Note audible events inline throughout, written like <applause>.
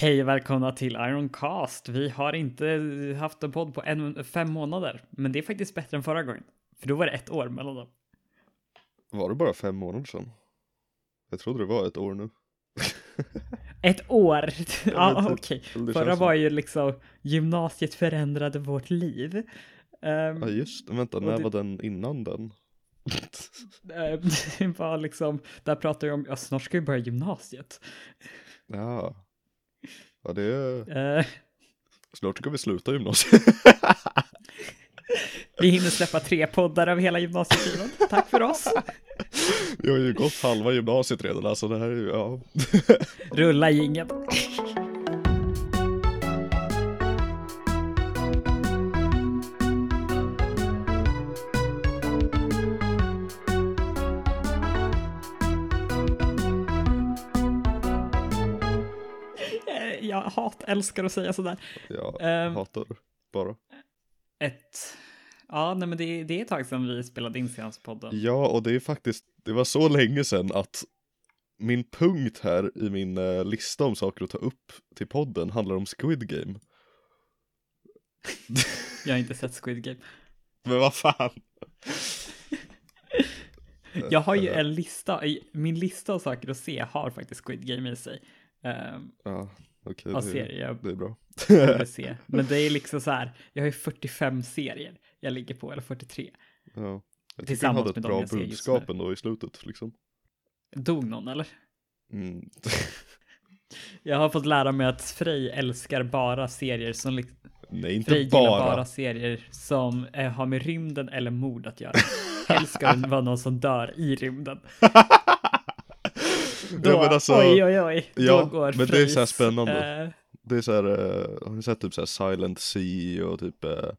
Hej och välkomna till Ironcast. Vi har inte haft en podd på en, fem månader, men det är faktiskt bättre än förra gången. För då var det ett år mellan dem. Var det bara fem månader sedan? Jag trodde det var ett år nu. <laughs> Ett år? ja, <laughs> inte. okej. Det Förra var ju liksom gymnasiet förändrade vårt liv. Ehm, Ja just det, vänta, när det- var den innan den? <laughs> ehm, det var liksom, där pratar vi om, ja snart ska vi börja gymnasiet. ja. Ja det är, Eh, snart ska vi sluta gymnasiet. vi hinner släppa tre poddar av hela gymnasietiden. Tack för oss. Vi har ju gått halva gymnasiet redan alltså det här är ju, ja. Rulla jingeln. Hat, älskar att säga sådär. Jag Ehm. hatar bara. Ett... Ja, nej men det, det är ett tag sedan vi spelade in senaste podden. Ja och det är faktiskt, det var så länge sedan att min punkt här i min eh, lista om saker att ta upp till podden handlar om Squid Game. <laughs> Jag har inte sett Squid Game. Men vad fan. <laughs> Jag har ju en lista, min lista av saker att se har faktiskt Squid Game i sig. Um, Ja, okej. av det, serier jag det är bra. borde <laughs> se. Men det är liksom så här, jag har ju 45 serier jag ligger på, eller 43. Ja. Jag tycker Tillsammans hade med ett bra budskap ändå i slutet liksom. Dog någon eller? Mm. <laughs> Jag har fått lära mig att Frej älskar bara serier som, lik- Nej, inte Frej bara. bara serier som eh, har med rymden eller mord att göra. <laughs> Helst ska det vara någon som dör i rymden. Då, ja, men alltså, oj oj oj, ja, då går men det är så här spännande. eh, Det är så här, eh, har ni sett typ så Silent Sea och typ eh,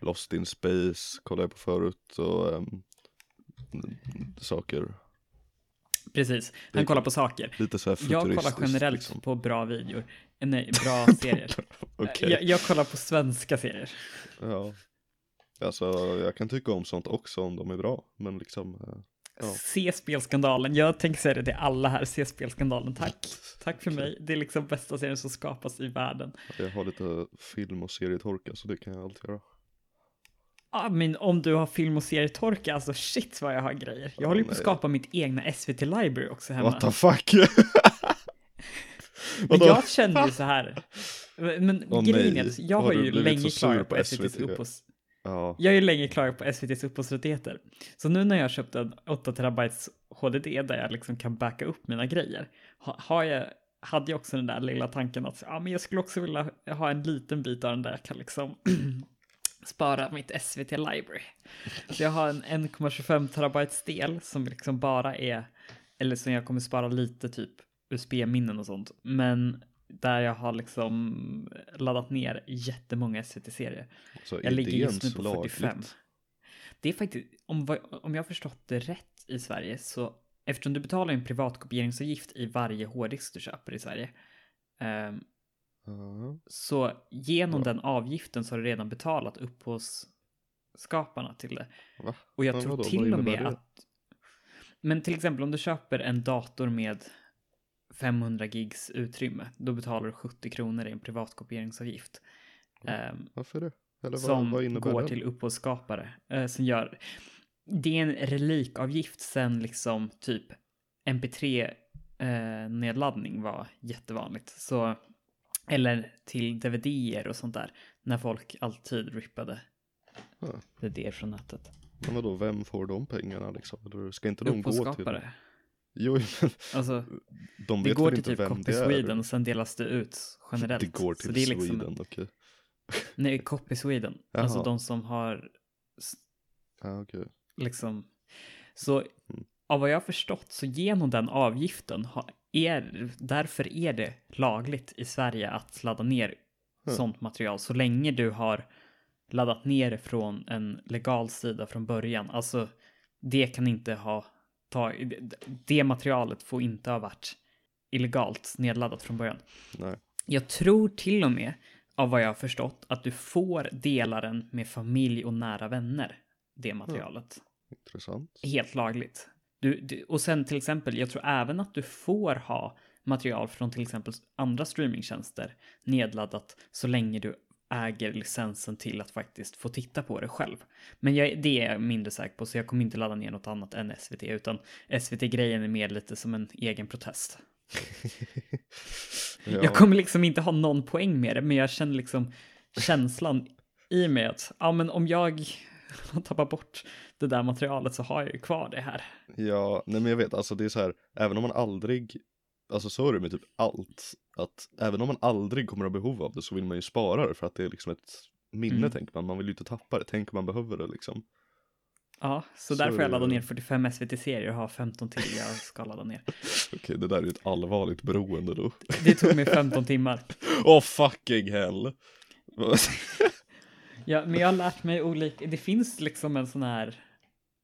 Lost in Space kollade jag på förut och ehm, saker. precis, han kollar på saker. Lite så här Jag kollar generellt liksom. på bra videor. Nej, bra <laughs> serier. Okej. jag, jag kollar på svenska serier. Ja. Alltså jag kan tycka om sånt också om de är bra. Men liksom, Ja. Se spelskandalen. Jag tänker säga det till alla här. Se spelskandalen. Tack. Tack för mig. Det är liksom bästa serien som skapas i världen. jag har lite film och serietorka så det kan jag alltid göra. Ah, men om du har film och serietorka, alltså shit vad jag har grejer. Jag Ja, håller ju på att skapa mitt egna SVT Library också hemma. What the fuck? <laughs> Men jag känner ju så här. Men Åh, grejen är jag Har har ju länge klagat på SVTs SVT? upphovs... Ja, Jag har ju länge klagat på SVTs upphovsrättigheter. Så nu när jag köpte en 8 terabytes HDD där jag liksom kan backa upp mina grejer. Har jag, hade jag också den där lilla tanken att ja, men jag skulle också vilja ha en liten bit av den där jag kan liksom <clears throat> spara mitt SVT library. Så jag har en 1,25 terabytes del som liksom bara är, eller som jag kommer spara lite typ USB-minnen och sånt. Men där jag har liksom laddat ner jättemånga SVT-serier. Jag ligger just nu på lagligt? 45. Det är faktiskt, om, om jag har förstått det rätt i Sverige, så eftersom du betalar en privatkopieringsavgift i varje hårddisk du köper i Sverige, ehm, Ja. så genom Bra. den avgiften så har du redan betalat upphovsskaparna till det. Va? Och jag Men tror till och med det? att... Men till exempel om du köper en dator med 500 gigs utrymme, då betalar du 70 kronor i en privatkopieringsavgift. Ehm, Varför det? Eller vad, som vad går den? till upphovsskapare. Eh, som gör, det är en relikavgift sen liksom typ MP3 eh, var jättevanligt. Så, eller till DVD-er och sånt där. När folk alltid rippade Ja. DVD från nätet. Men vadå, vem får de pengarna liksom? Ska inte de gå till... Upphovsskapare. Jo, <laughs> men Alltså, de det vet går väl till inte typ vem Copy det är? Sweden och sen delas det ut generellt. Det går till det är liksom, Sweden, okej. <laughs> Nej, Copy Sweden. Alltså Jaha. de som har Ja, okej. liksom. Så Mm. av vad jag har förstått så genom den avgiften är, därför är det lagligt i Sverige att ladda ner Mm. sånt material så länge du har laddat ner det från en legal sida från början. Alltså det kan inte ha ta, det materialet får inte ha varit illegalt nedladdat från början. Nej. Jag tror till och med, av vad jag har förstått, att du får dela den med familj och nära vänner, det materialet. Intressant. Helt lagligt. Du, du, och sen till exempel, jag tror även att du får ha material från till exempel andra streamingtjänster nedladdat så länge du äger licensen till att faktiskt få titta på det själv. Men jag, det är jag mindre säker på, så jag kommer inte ladda ner något annat än SVT, utan SVT-grejen är mer lite som en egen protest. <laughs> Ja. Jag kommer liksom inte ha någon poäng med det, men jag känner liksom känslan i mig att ja, men om jag <laughs> tappar bort det där materialet så har jag ju kvar det här. Ja, nej men jag vet, alltså det är så här, även om man aldrig, alltså så är det med typ allt, att även om man aldrig kommer att ha behov av det så vill man ju spara det för att det är liksom ett minne Mm. tänker man, man vill ju inte tappa det, tänker man behöver det liksom. Ja, så, Så därför jag det. ner 45 SVT-serier och har 15 till jag ska ladda ner. <laughs> Okej, det där är ju ett allvarligt beroende då. Det tog mig 15 timmar. <laughs> Åh fucking hell! <laughs> Ja, men jag har lärt mig olika, det finns liksom en sån här,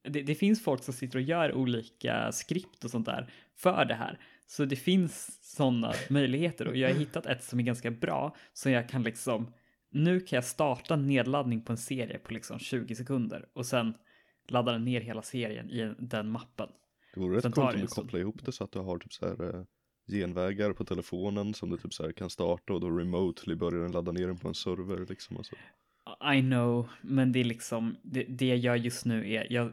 det, det finns folk som sitter och gör olika skript och sånt där för det här. Så det finns sådana möjligheter och jag har hittat ett som är ganska bra så jag kan liksom, nu kan jag starta nedladdning på en serie på liksom 20 sekunder och sen ladda den ner hela serien i den mappen. Det vore rätt coolt om du kopplar ihop det så att du har typ så här eh, genvägar på telefonen som du typ så här kan starta och då remotely börjar den ladda ner den på en server liksom. Alltså. I know, men det är liksom, det, det jag gör just nu är, jag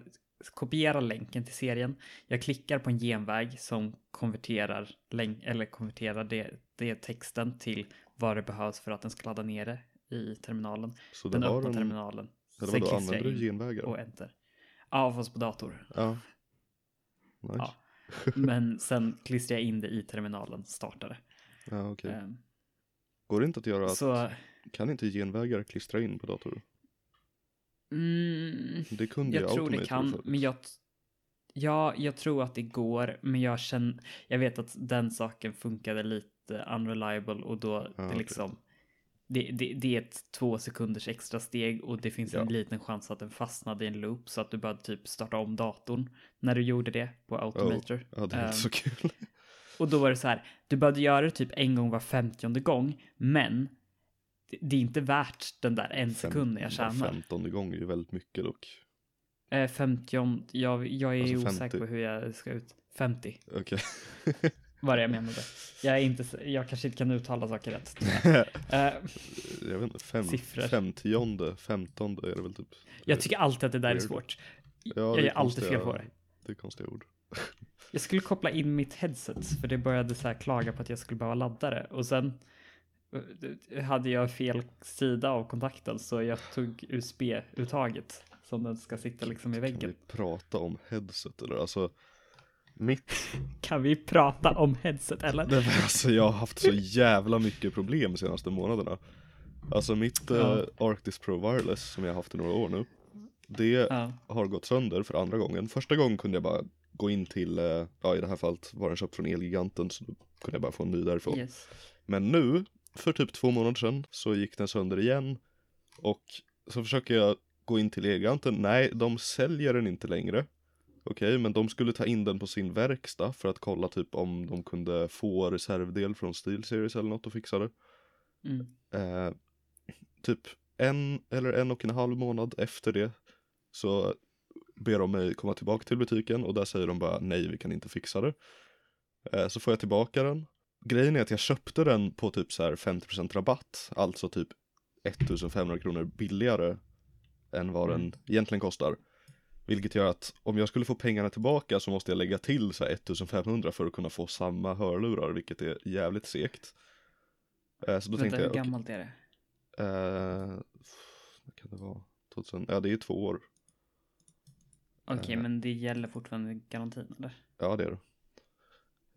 kopierar länken till serien, jag klickar på en genväg som konverterar, länk, eller konverterar det, det texten till vad det behövs för att den ska ladda ner det i terminalen. Så Den öppnar en, terminalen. eller Sen vadå, använder du genvägar? och enter. Ja, fast på dator. Ja. Nice. Ja. <laughs> Men sen klistrar jag in det i terminalen, startar det. Ja, okej. Ehm, Går det inte att göra, att, Så, kan inte genvägar klistra in på dator? Mm, Det kunde Jag tror det kan, förut. men jag... Ja, jag tror att det går, men jag känner... Jag vet att den saken funkade lite unreliable och då Ja, det okej. liksom... Det, det, det är ett två sekunders extra steg och det finns en Ja. liten chans att den fastnade i en loop så att du bara typ starta om datorn när du gjorde det på Automator. Ja, det är inte så kul. och då var det så här, du behövde göra det typ en gång var femtionde gång, men det, det är inte värt den där en sekunden jag tjänar. Femtonde gång är ju väldigt mycket dock. Eh, 50, jag, jag är Alltså osäker 50. på hur jag ska ut. 50 Okej. var det jag menade. Jag, är inte, jag kanske inte kan uttala saker rätt. Eh, <laughs> jag vet inte, fem, Siffror. femtionde, femtonde är det väl typ. jag tycker alltid att det där är svårt. Ja, jag är alltid fel på det. Det är konstiga ord. Jag skulle koppla in mitt headset för det började så här klaga på att jag skulle behöva ladda det och sen hade jag fel sida av kontakten så jag tog USB-uttaget som den ska sitta liksom i Kan väggen. vi prata om headset eller? Alltså, mitt, <laughs> Kan vi prata om headset eller? nej, alltså jag har haft så jävla mycket problem de senaste månaderna. Alltså mitt Ja. eh, Arctis Pro Wireless som jag har haft i några år nu. Det Ja, har gått sönder för andra gången. Första gången kunde jag bara gå in till, eh, ja i det här fallet var den köpt från Elgiganten så då kunde jag bara få en ny därifrån. yes. Men nu, för typ två månader sedan, så gick den sönder igen. Och så försöker jag gå in till Elgiganten. Nej, de säljer den inte längre. Okej, men de skulle ta in den på sin verkstad för att kolla typ om de kunde få reservdel från SteelSeries eller något och fixa det. Mm. Eh, typ en eller en och en halv månad efter det så ber de mig komma tillbaka till butiken och där säger de bara nej, vi kan inte fixa det. Eh, så får jag tillbaka den. Grejen är att jag köpte den på typ så här 50% rabatt, alltså typ 1500 kronor billigare än vad den Mm. egentligen kostar. Vilket gör att om jag skulle få pengarna tillbaka så måste jag lägga till så här 1500 för att kunna få samma hörlurar, vilket är jävligt segt. Eh, så då Vänta, tänkte hur jag, okej, gammalt är det? Eh, vad kan det vara? 2000, ja det är två år. Okej, Eh. men det gäller fortfarande garantin eller? Ja det är det.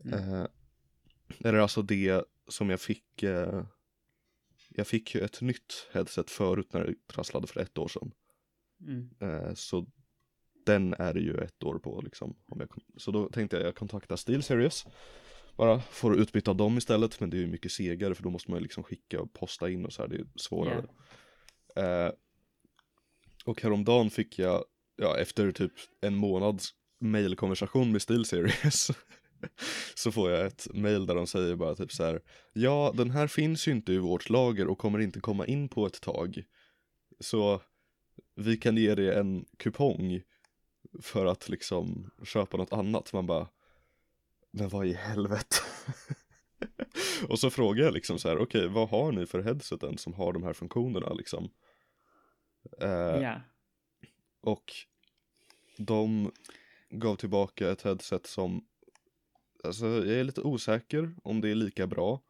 Mm. Eh, eller alltså det som jag fick. Eh, jag fick ju ett nytt headset förut när det trasslade för ett år sedan. Mm. Eh, så den är det ju ett år på liksom. Om jag, så då tänkte jag jag kontaktar SteelSeries. Bara får utbyta dem istället. Men det är ju mycket segare för då måste man ju liksom skicka och posta in och så här. Det är svårare. Eh, och häromdagen fick jag, ja efter typ en månads mailkonversation med SteelSeries <laughs> <laughs> så får jag ett mail där de säger bara typ så här Ja, den här finns ju inte i vårt lager och kommer inte komma in på ett tag. Så vi kan ge dig en kupong för att liksom köpa något annat. Man bara Men vad i helvete? <laughs> och så frågar jag liksom så här, okej okay, vad har ni för headseten som har de här funktionerna liksom? Eh, ja. Och de gav tillbaka ett headset som, alltså jag är lite osäker om det är lika bra.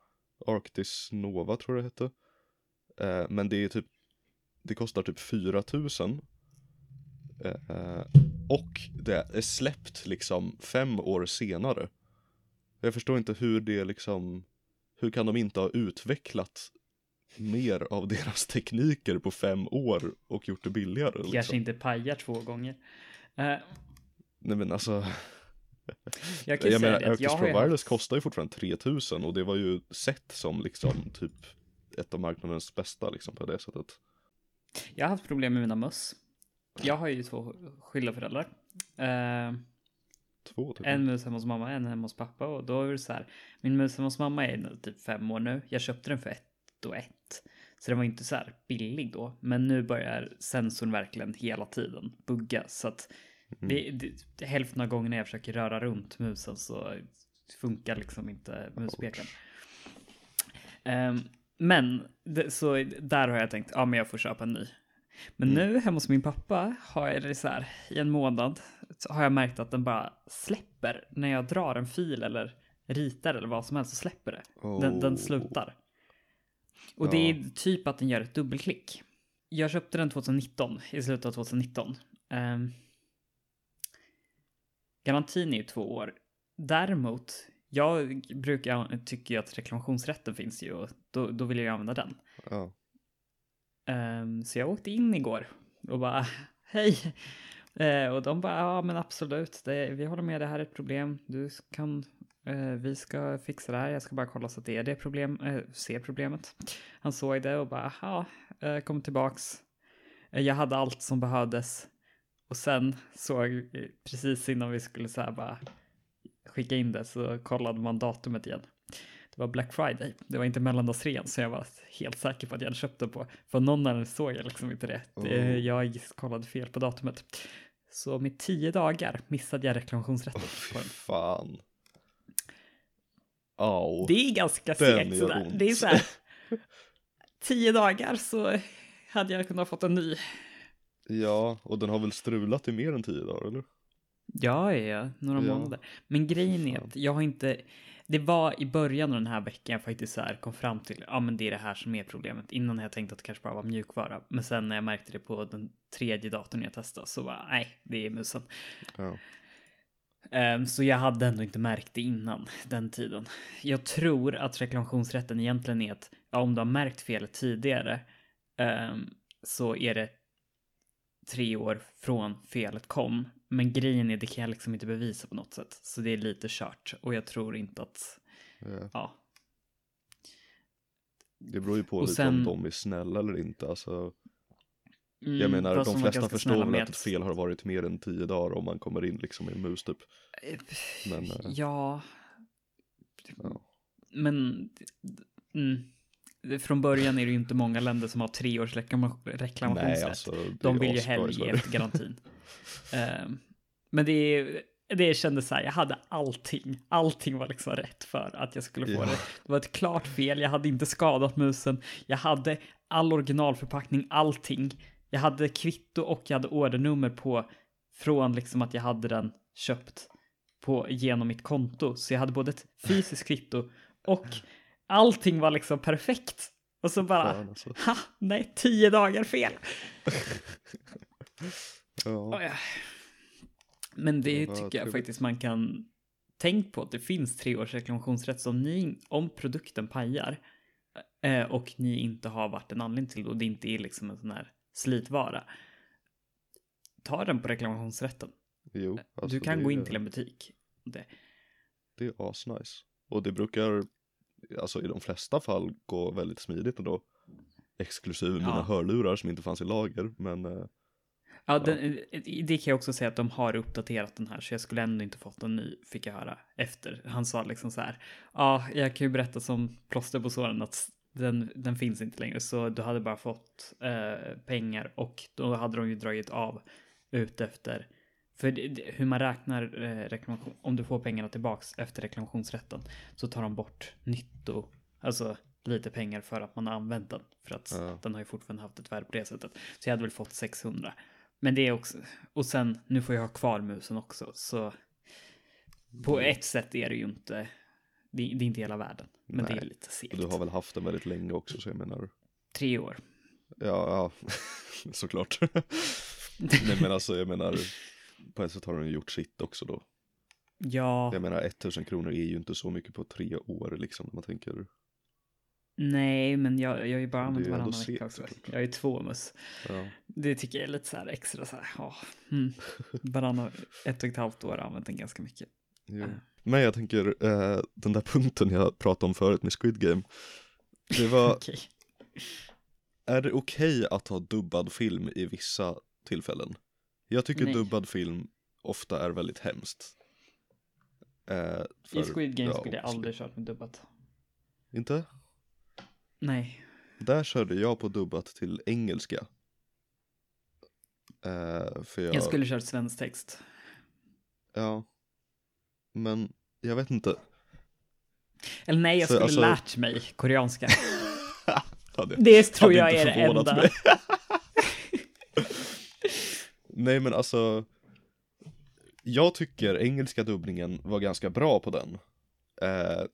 Arctis Nova tror jag det hette. Eh, men det är typ, det kostar typ 4000. Eh, och det är släppt liksom fem år senare. Jag förstår inte hur det liksom, hur kan de inte ha utvecklat mer av deras tekniker på fem år och gjort det billigare? Liksom? Kanske inte pajar två gånger. Uh, Nej men alltså. Jag, kan jag menar, Arctis Pro Wireless haft... kostar ju fortfarande 3000 och det var ju sett som liksom typ ett av marknadens bästa liksom på det sättet. Jag har haft problem med mina möss. Jag har ju två skilda föräldrar. Uh, Två typ. En mus hemma hos mamma, en hemma hos pappa och då är det så här. Min mus hemma hos mamma är typ fem år nu. Jag köpte den för ett och ett. Så den var inte så här billig då. Men nu börjar sensorn verkligen hela tiden bugga. Så att mm. det, det, hälften av gångerna jag försöker röra runt musen så funkar liksom inte muspekaren. Um, men det, så där har jag tänkt, ja men jag får köpa en ny. Men mm. nu hemma hos min pappa har jag det så här i en månad så har jag märkt att den bara släpper när jag drar en fil eller ritar eller vad som helst så släpper det. Oh. Den, den, slutar. Och ja. det är typ att den gör ett dubbelklick. Jag köpte den 2019, i slutet av 2019. Um, ehm, garantin är ju två år. Däremot, jag brukar tycka ju att reklamationsrätten finns ju och då, då vill jag använda den. Ja. Um, så jag åkte in igår och bara <laughs> hej. Uh, och de bara ja men absolut, det, vi håller med, det här är ett problem. Du kan, uh, vi ska fixa det här. Jag ska bara kolla så att det är det problem, uh, ser problemet. Han såg det och bara ja, kom tillbaks. jag hade allt som behövdes. Och sen såg precis innan vi skulle så här bara skicka in det så kollade man datumet igen det var Black Friday. Det var inte mellandagsrean så jag var helt säker på att jag hade köpt den på. För någon annan såg jag liksom inte det. Oh. Jag kollade fel på datumet. Så med tio dagar missade jag reklamationsrätten oh, på den. Fan. Oh, det är ganska segt sådär. Det är så här. tio dagar så hade jag kunnat fått en ny. Ja, och den har väl strulat i mer än tio dagar, eller? Ja, ja, några ja. månader. Men grejen är att jag har inte, det var i början av den här veckan jag faktiskt så här kom fram till, ja men det är det här som är problemet. Innan jag tänkte att det kanske bara var mjukvara. Men sen när jag märkte det på den tredje datorn jag testade så var nej, det är musen. Ja. Um, så jag hade ändå inte märkt det innan den tiden. Jag tror att reklamationsrätten egentligen är att ja, om du har märkt felet tidigare um, så är det tre år från felet kom. Men grejen är, det kan jag liksom inte bevisa på något sätt. Så det är lite kört. Och jag tror inte att, ja. ja. Det beror ju på lite sen, om de är snälla eller inte. Alltså, mm, jag menar, de flesta förstår väl att ett fel har varit mer än tio dagar om man kommer in liksom i en mus typ. Men, äh, ja. ja. Men, mm från början är det ju inte många länder som har tre års reklamationsrätt. Alltså, De vill ju hellre ge efter garantin. uh, <laughs> men det, det kändes så här, jag hade allting. Allting var liksom rätt för att jag skulle få ja. det. Det var ett klart fel, jag hade inte skadat musen. Jag hade all originalförpackning, allting. Jag hade kvitto och jag hade ordernummer på från liksom att jag hade den köpt på genom mitt konto. Så jag hade både ett fysiskt kvitto och allting var liksom perfekt. Och så bara, Fan, alltså. ha, nej, tio dagar fel. <laughs> ja. Men det ja, tycker jag faktiskt man kan tänk på att det finns tre års reklamationsrätt. Så om, ni, om produkten pajar eh, och ni inte har varit en anledning till det och det inte är liksom en sån här slitvara. Ta den på reklamationsrätten. Jo, alltså du kan gå in till en butik. Det, det är asnice. Och det brukar alltså i de flesta fall gå väldigt smidigt ändå. Exklusive ja. mina hörlurar som inte fanns i lager, men eh, Ja. Den, det kan jag också säga att de har uppdaterat den här, så jag skulle ändå inte fått en ny, fick jag höra efter. Han sa liksom så här, ja, jag kan ju berätta som plåster på såren att den, den finns inte längre, så du hade bara fått eh, pengar och då hade de ju dragit av ut efter För det, det, hur man räknar eh, reklamation, om du får pengarna tillbaks efter reklamationsrätten så tar de bort nytto, alltså lite pengar för att man har använt den. För att Ja. den har ju fortfarande haft ett värde på det sättet. Så jag hade väl fått 600. Men det är också, och sen nu får jag ha kvar musen också, så på Mm. ett sätt är det ju inte, det, det är inte hela världen. Men det är Nej. lite segt. Du har väl haft den väldigt länge också så jag menar Tre år. Ja, ja <laughs> såklart <laughs> Nej men alltså jag menar På ett sätt har ju gjort sitt också då Ja, Jag menar 1000 kronor är ju inte så mycket på tre år liksom när man tänker nej, men jag, jag har ju bara är använt varannan vecka också. Jag har ju två mus. Ja, Det tycker jag är lite så här extra så här, ja. Mm. Varannan, ett och ett halvt år har jag använt den ganska mycket. jo. Men jag tänker eh, den där punkten jag pratade om förut med Squid Game Det var, <laughs> Okej. är det okej att ha dubbad film i vissa tillfällen? Jag tycker Nej. dubbad film ofta är väldigt hemskt eh, I för- Squid Game ja, skulle jag aldrig kört med dubbat. Inte? Nej. Där körde jag på dubbat till engelska. Eh, för jag, Jag skulle kört svensk text. ja. Men jag vet inte. Eller nej, jag Så, skulle alltså- lärt mig koreanska. <laughs> Hade, Det tror jag är det enda. <laughs> Nej men alltså. Jag tycker engelska dubbningen var ganska bra på den. Eh,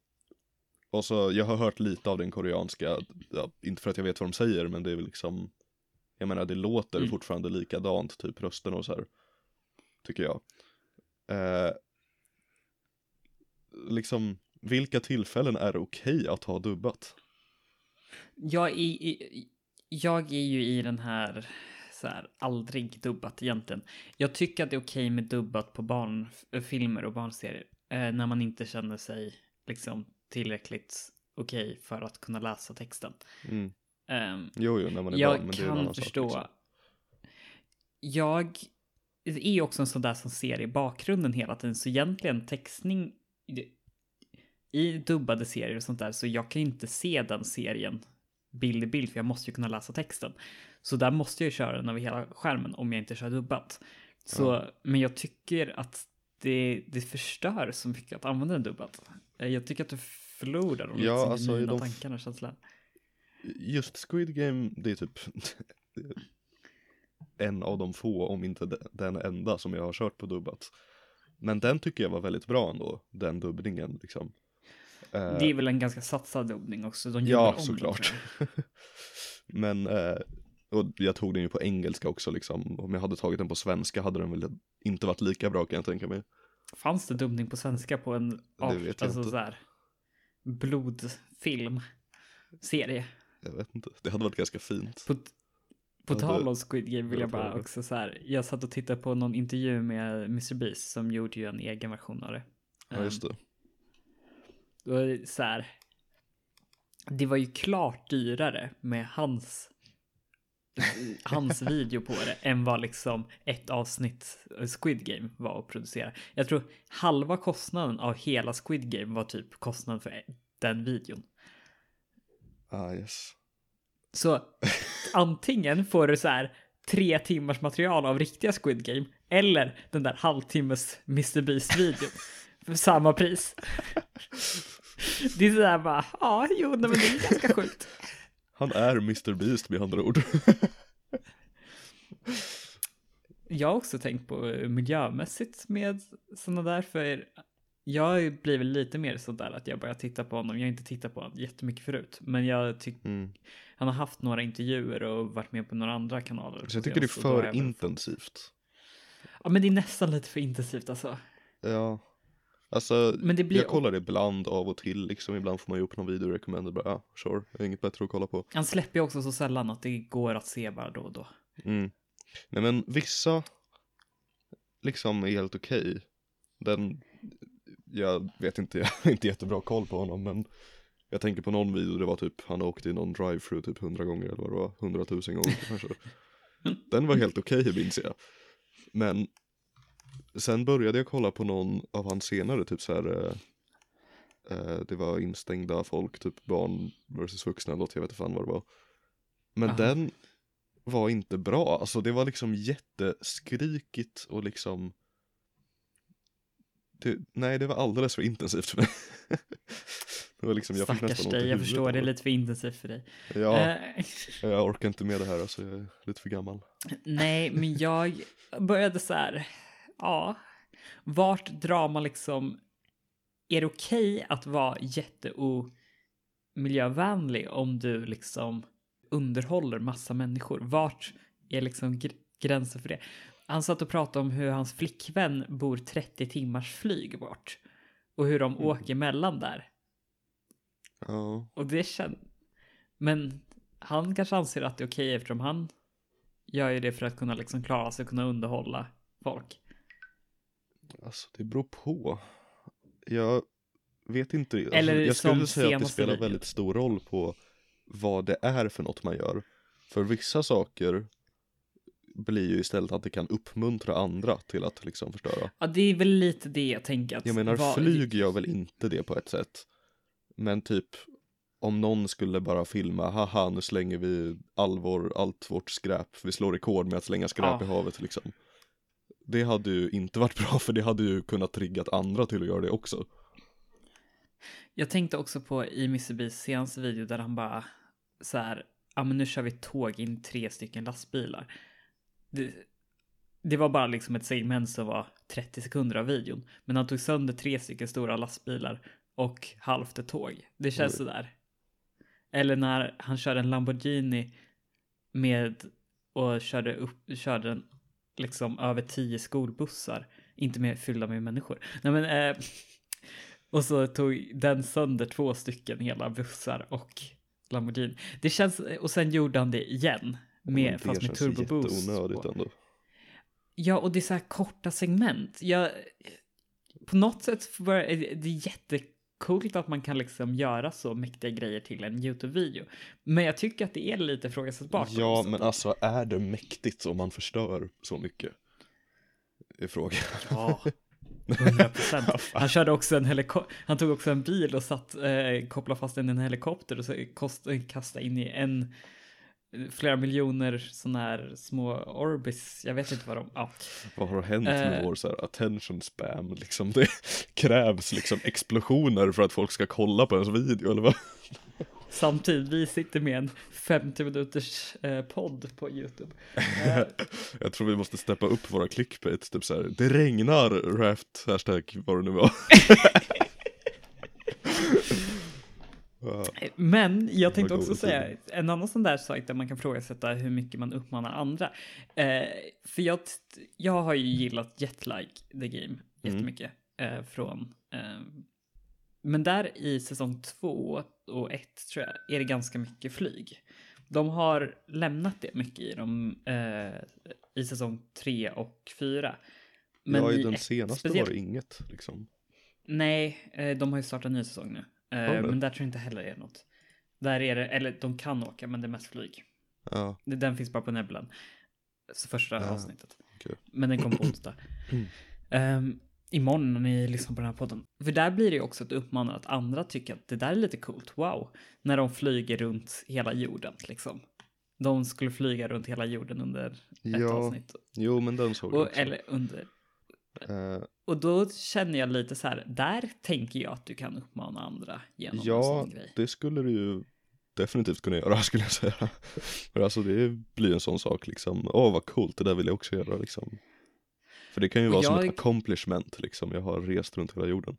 och så, jag har hört lite av den koreanska, ja, inte för att jag vet vad de säger, men det är väl liksom, jag menar det låter Mm. fortfarande likadant, typ rösten och så här. Tycker jag. Eh, liksom, vilka tillfällen är det okej att ha dubbat? Jag är, jag är ju i den här, så här, aldrig dubbat egentligen. Jag tycker att det är okej med dubbat på barnfilmer och barnserier. Eh, när man inte känner sig liksom tillräckligt okej för att kunna läsa texten. Mm. Ehm, Jo, jo, när man är jag barn, men det är en kan annan förstå. sak. Liksom. Jag är också en sån där som ser i bakgrunden hela tiden, så egentligen textning i dubbade serier och sånt där, så jag kan inte se den serien bild i bild, för jag måste ju kunna läsa texten. Så där måste jag ju köra den över hela skärmen om jag inte kör dubbat. Så, Ja. men jag tycker att det, det förstör så mycket att använda den dubbat. Eh, Jag tycker att du förlorar de Ja, alltså, genuina de- tankarna och känslorna. Just Squid Game, det är typ <laughs> en av de få, om inte de- den enda som jag har kört på dubbat. Men den tycker jag var väldigt bra ändå, den dubbningen liksom. Eh, Det är väl en ganska satsad dubbning också. De Ja, såklart. <laughs> Men, eh, och jag tog den ju på engelska också liksom. Om jag hade tagit den på svenska hade den väl inte varit lika bra kan jag tänka mig. Fanns det dubbning på svenska på en art, alltså inte. så här, blodfilm? Serie? Jag vet inte, det hade varit ganska fint. På, på tal om Squid Game vill jag bara också så här. Jag satt och tittade på någon intervju med Mr. Beast som gjorde ju en egen version av det. Ja, just det. Då är det så här. Det var ju klart dyrare med hans hans video på det än vad liksom ett avsnitt Squid Game var att producera. Jag tror halva kostnaden av hela Squid Game var typ kostnaden för den videon. Ah, yes. Så antingen får du så här tre timmars material av riktiga Squid Game eller den där halvtimmes Mr. Beast-videon för samma pris. Det är sådär bara, ja, jo, nej, men det är ganska sjukt. Han är Mr Beast med andra ord. Jag har också tänkt på miljömässigt med sådana där, för jag blir väl lite mer sådär att jag börjar titta på honom. Jag har inte tittat på honom jättemycket förut, men jag tycker Mm. han har haft några intervjuer och varit med på några andra kanaler. Så jag tycker det är har för intensivt. Ja, men det är nästan lite för intensivt alltså. Ja. Alltså, Men det blir... jag kollar ibland av och till liksom, ibland får man ju upp någon video recommended, bara, ja, sure, jag har inget bättre att kolla på. Han släpper ju också så sällan att det går att se bara då och då. Mm. Nej men vissa, liksom är helt okej. Den, jag vet inte, <laughs> jag har inte jättebra koll på honom men jag tänker på någon video, det var typ, han åkte i någon drive-through typ hundra gånger eller vad det var, hundratusen gånger <laughs> kanske. Den var helt okej minns jag. Men sen började jag kolla på någon av hans senare, typ så här. Eh, eh, det var instängda folk, typ barn versus vuxna eller något, jag vet inte fan vad det var. Men Aha. den var inte bra, alltså det var liksom jätteskrikigt och liksom det, nej det var alldeles för intensivt för mig. <laughs> det var liksom, jag fick Stackars nästan ont i dig, jag förstår det är lite för intensivt för dig. Ja, Eh, jag orkar inte med det här alltså, jag är lite för gammal. nej, men jag började så här, ja, vart drar man liksom, är det okej att vara jätteomiljövänlig om du liksom underhåller massa människor? Vart är liksom gr- gränsen för det? Han satt och pratade om hur hans flickvän bor 30 timmars flyg bort och hur de Mm. åker mellan där. Ja, Och det känns... Men han kanske anser att det är okej eftersom han gör ju det för att kunna liksom klara sig och kunna underhålla folk. Alltså det beror på. Jag vet inte, alltså, Eller jag skulle säga att det spelar väldigt stor roll på vad det är för något man gör. För vissa saker blir ju istället att det kan uppmuntra andra till att liksom förstöra. Ja, det är väl lite det jag tänker. Att Jag menar vad- flyg gör väl inte det på ett sätt. Men typ om någon skulle bara filma, haha nu slänger vi all vår, allt vårt skräp, vi slår rekord med att slänga skräp Ja. i havet liksom. Det hade ju inte varit bra för det hade ju kunnat triggat andra till att göra det också. Jag tänkte också på i Mr. Beasts senaste video där han bara så här, ja men nu kör vi tåg in tre stycken lastbilar. Det, det var bara liksom ett segment som var 30 sekunder av videon. Men han tog sönder tre stycken stora lastbilar och halvt ett tåg. Det känns Oj. sådär. Eller när han körde en Lamborghini med och körde upp, körde den liksom över tio skolbussar. Inte med fyllda med människor. Nej men eh, <laughs> och så tog den sönder två stycken hela bussar och Lamborghini. Det känns, och sen gjorde han det igen. Med, det fast med känns turbo boost. jätteonödigt på. ändå. Ja, och det är så här korta segment. Jag, på något sätt det är jättecoolt att man kan liksom göra så mäktiga grejer till en YouTube-video. Men jag tycker att det är lite ifrågasättbart. Ja men alltså är det mäktigt om man förstör så mycket? Är frågan. Ja, 100 procent. <laughs> Han körde också en heliko- Han tog också en bil och satt, eh, kopplade fast den i en helikopter och så kost- kastade in i en flera miljoner sådana här små orbis. Jag vet inte vad de, ja. Vad har hänt med Eh. vår så här attention spam liksom? Det <laughs> krävs liksom explosioner för att folk ska kolla på ens video eller vad? Samtidigt, vi sitter med en 50 minuters eh, podd på YouTube. Eh, <laughs> Jag tror vi måste steppa upp våra clickbait, typ såhär Det regnar, raft, hashtag vad det nu var <laughs> Men jag tänkte också säga en annan sån där sajt där man kan frågasätta hur mycket man uppmanar andra. Eh, för jag, jag har ju gillat Jetlag the Game jättemycket eh, från eh, men där i säsong två och ett tror jag är det ganska mycket flyg. De har lämnat det mycket i dem eh, i säsong tre och fyra. ja i den senaste speciellt- var det inget liksom Nej, eh, de har ju startat en ny säsong nu. Eh? Men där tror jag inte heller det är något. Där är det, eller de kan åka, men det är mest flyg. Ja, Den finns bara på Neblan. Så första Ja, avsnittet. okej. Men den kom på onsdag. um, imorgon när ni lyssnar på den här podden. För där blir det ju också ett uppmanan att andra tycker att det där är lite coolt. Wow. När de flyger runt hela jorden liksom. De skulle flyga runt hela jorden under ett Ja, avsnitt. jo men den såg jag Och, också eller under Eh, Och då känner jag lite så här, där tänker jag att du kan uppmana andra genom en Ja, sån grej. det skulle du ju definitivt kunna göra <laughs> skulle jag säga För alltså det blir en sån sak liksom, åh vad coolt, det där vill jag också göra liksom För det kan ju Och vara som jag- ett accomplishment liksom, jag har rest runt hela jorden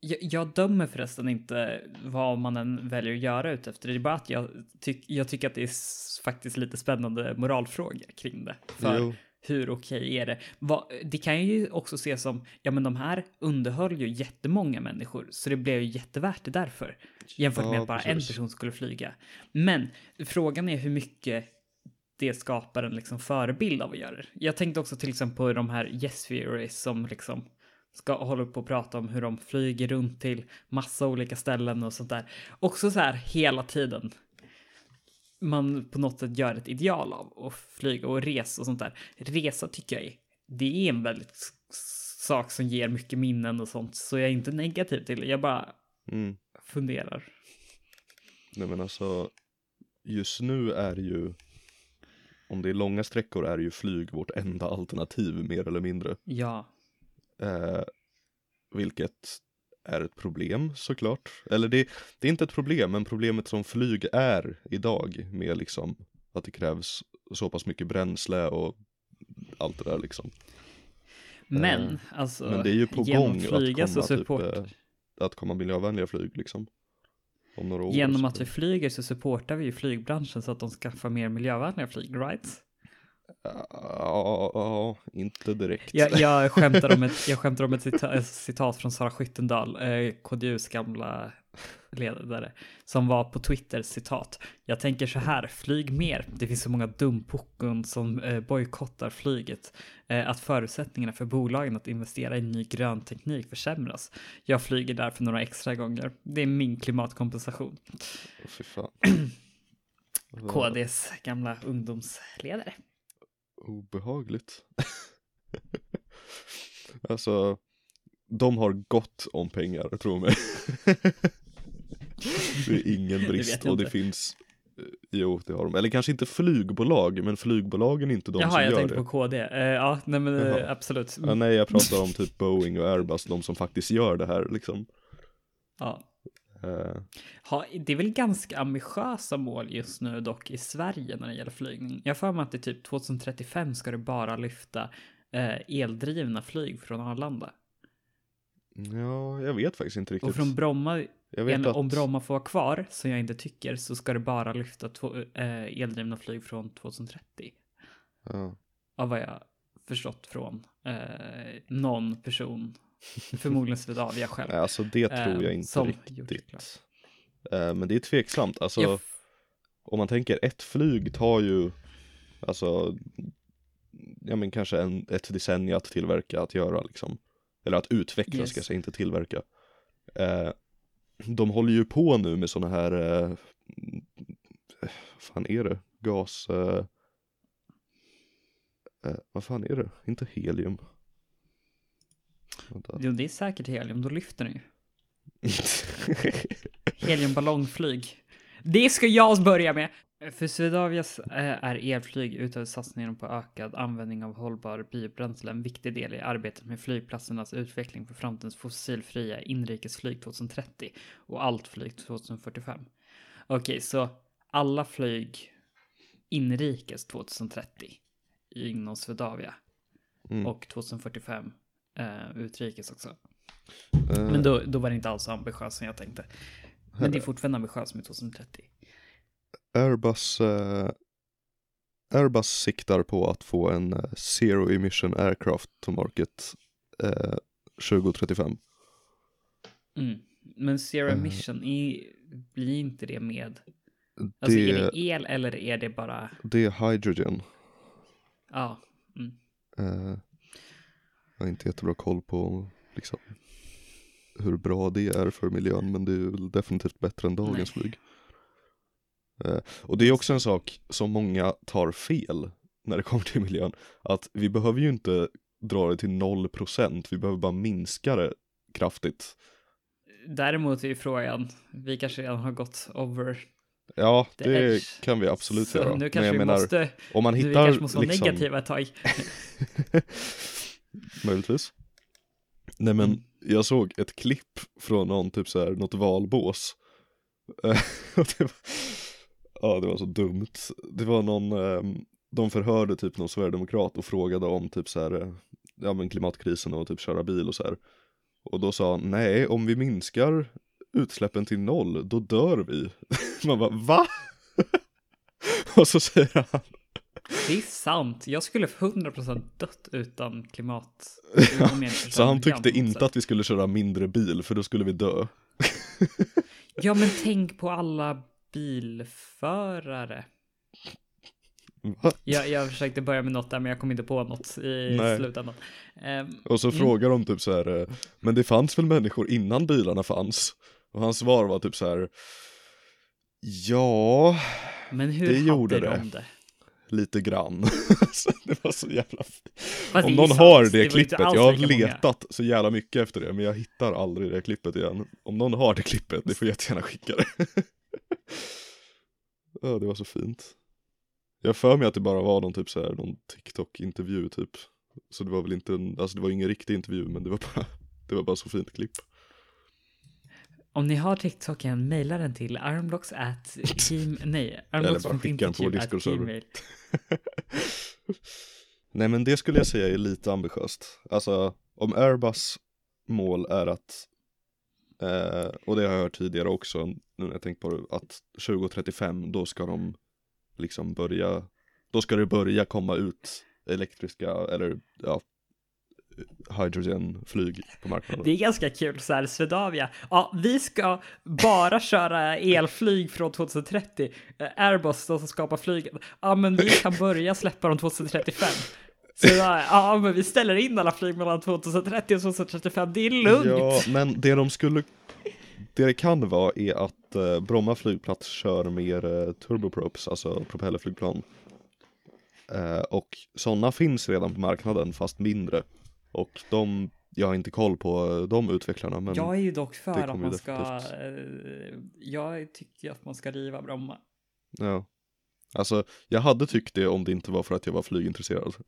Jag, jag dömer förresten inte vad man än väljer att göra ut efter. Det är bara att jag, tyck, jag tycker att det är faktiskt lite spännande moralfråga kring det. För Jo. Hur okej är det? Vad, det kan ju också ses som, ja men de här underhöll ju jättemånga människor, så det blev ju jättevärt det därför. Jämfört med Ja, att bara en precis. person skulle flyga. Men frågan är hur mycket det skapar en liksom förebild av att göra det. Jag tänkte också till exempel på de här Yes Theories som liksom ska hålla på och prata om hur de flyger runt till massa olika ställen och sånt där. Också så här hela tiden. Man på något sätt gör ett ideal av att flyga och resa och sånt där. Resa tycker jag är, det är en väldigt sak som ger mycket minnen och sånt. Så jag är inte negativ till det. Jag bara Mm. funderar. Nej men alltså, just nu är ju, om det är långa sträckor är ju flyg vårt enda alternativ mer eller mindre. Ja, Eh, vilket är ett problem såklart. Eller det, det är inte ett problem, men problemet som flyg är idag med liksom att det krävs så pass mycket bränsle och allt det där liksom. Men, Eh, alltså, Men det är ju på gång flyga att så komma, typ, support, eh, att komma miljövänliga flyg liksom. Om några år. genom så- att vi flyger så supportar vi ju flygbranschen så att de skaffar mer miljövänliga flyg, right? Ja, inte direkt. Jag, jag skämtar om ett, jag skämtar om ett cita, ett citat från Sara Skyttendal, eh, KDUs gamla ledare, som var på Twitter, citat. Jag tänker så här, flyg mer. Det finns så många dumpuckon som eh, bojkottar flyget. Eh, att förutsättningarna för bolagen att investera i ny grön teknik försämras. Jag flyger därför några extra gånger. Det är min klimatkompensation. Fan. <clears throat> KDs gamla ungdomsledare. Obehagligt. <laughs> alltså, de har gott om pengar, tro mig. <laughs> det är ingen Det brist och det finns eh, Jo, det har de. Eller kanske inte flygbolag, men flygbolagen är inte de som Jaha, jag gör tänkte det. på KD. Eh, ja, nej men eh, Jaha. absolut. Ja, nej, jag pratar om typ Boeing och Airbus, de som faktiskt gör det här liksom. Ja. Eh, Ha, det är väl ganska ambitiösa mål just nu dock i Sverige när det gäller flygning. Jag för mig att det typ 2035 ska det bara lyfta eh, eldrivna flyg från Arlanda. ja, jag vet faktiskt inte riktigt. Och från Bromma, jag vet en, att... om Bromma får vara kvar, som jag inte tycker, så ska det bara lyfta två, eh, eldrivna flyg från 2030. Ja. Av vad jag förstått från eh, någon person, <laughs> förmodligen Swedavia själv. Nej, alltså det tror eh, jag inte det riktigt. klart. Eh, men det är tveksamt, alltså Jag om man tänker ett flyg tar ju Alltså Ja men kanske en, ett decennium att tillverka, att göra liksom Eller att utveckla Yes. ska jag säga, inte tillverka eh, De håller ju på nu med sådana här eh, Vad fan är det? Gas eh, Vad fan är det? Inte helium. Jo, det är säkert helium, då lyfter den ju. <laughs> Heliumballongflyg. Det ska jag börja med! För Swedavias eh, är elflyg utöver satsningen på ökad användning av hållbar biobränsle en viktig del i arbetet med flygplatsernas utveckling för framtidens fossilfria inrikesflyg 2030 och allt flyg 2045. Okej, så alla flyg inrikes 2030 inom Swedavia Mm. och 2045 eh, utrikes också. Eh, Men då, då var det inte alls så ambitiöst som jag tänkte. Men det är fortfarande ambitiöst med 2030. Airbus, eh, Airbus siktar på att få en eh, zero emission aircraft to market eh, 2035. Mm. Men zero Eh. emission, är, blir inte det med... Alltså är Det, det el eller är det bara... det är hydrogen. Ja. Mm. Jag har inte jättebra koll på liksom, hur bra det är för miljön men det är väl definitivt bättre än dagens Nej. flyg. Eh, och det är också en sak som många tar fel när det kommer till miljön. Att vi behöver ju inte dra det till 0%, vi behöver bara minska det kraftigt. Däremot är ju frågan, vi kanske redan har gått over Ja, det edge. kan vi absolut Så göra. nu kanske vi jag menar, måste, om man nu vi hittar kanske måste vara liksom, negativa ett tag. <laughs> <laughs> möjligtvis. Nej men, Mm. jag såg ett klipp från någon, typ så här, något valbås. <laughs> Det var, ja, det var så dumt. Det var någon, ehm, de förhörde typ någon sverigedemokrat och frågade om typ så här, eh, ja men klimatkrisen och typ köra bil och så här. Och då sa han, nej, om vi minskar utsläppen till noll, då dör vi. <laughs> Man bara, va? <laughs> och så säger han, Det är sant, jag skulle 100% dött utan klimat. Så han tyckte inte att vi skulle köra mindre bil, för då skulle vi dö. <laughs> Ja, men tänk på alla bilförare. Jag, jag försökte börja med något där, men jag kom inte på något i Nej. slutändan. Ehm, Och så Mm. frågar de typ så här, eh, men det fanns väl människor innan bilarna fanns? Och hans svar var typ så här, ja, men hur Det hade gjorde de det. det? Lite grann. <laughs> Det var så jävla fint. Fast det Om någon sant, har det inte klippet, jag har lika många. letat så jävla mycket efter det, men jag hittar aldrig det klippet igen. Om någon har det klippet, ni får jättegärna skicka det. <laughs> ja, det var så fint. Jag för mig att det bara var någon typ så här, någon TikTok-intervju typ. Så det var väl inte en, alltså det var ingen riktig intervju, men det var bara, <laughs> Det var bara så fint klipp. Om ni har TikToken, mejla den till armblocks at game... <laughs> Nej, Eller bara skicka den på Discord-server. <laughs> Nej men det skulle jag säga är lite ambitiöst. Alltså om Airbus mål är att, eh, och det har jag hört tidigare också, nu när jag tänkt på det, att 2035 då ska de liksom börja, då ska det börja komma ut elektriska, eller ja, hydrogenflyg på marknaden. Det är ganska kul så här, Swedavia. Ja, vi ska bara köra elflyg från 2030. Eh, Airbus då som skapar flyget. Ja, men vi kan börja släppa dem 2035. Så där, ja, men vi ställer in alla flyg mellan 2030 och 2035. Det är lugnt. Ja, men det de skulle, det det kan vara är att eh, Bromma flygplats kör mer eh, turboprops, alltså propellerflygplan. Eh, och sådana finns redan på marknaden fast mindre. Och de, jag har inte koll på de utvecklarna men Jag är ju dock för att man ska, definitivt- eh, jag tycker att man ska riva Bromma. ja. Alltså jag hade tyckt det om det inte var för att jag var flygintresserad. <laughs>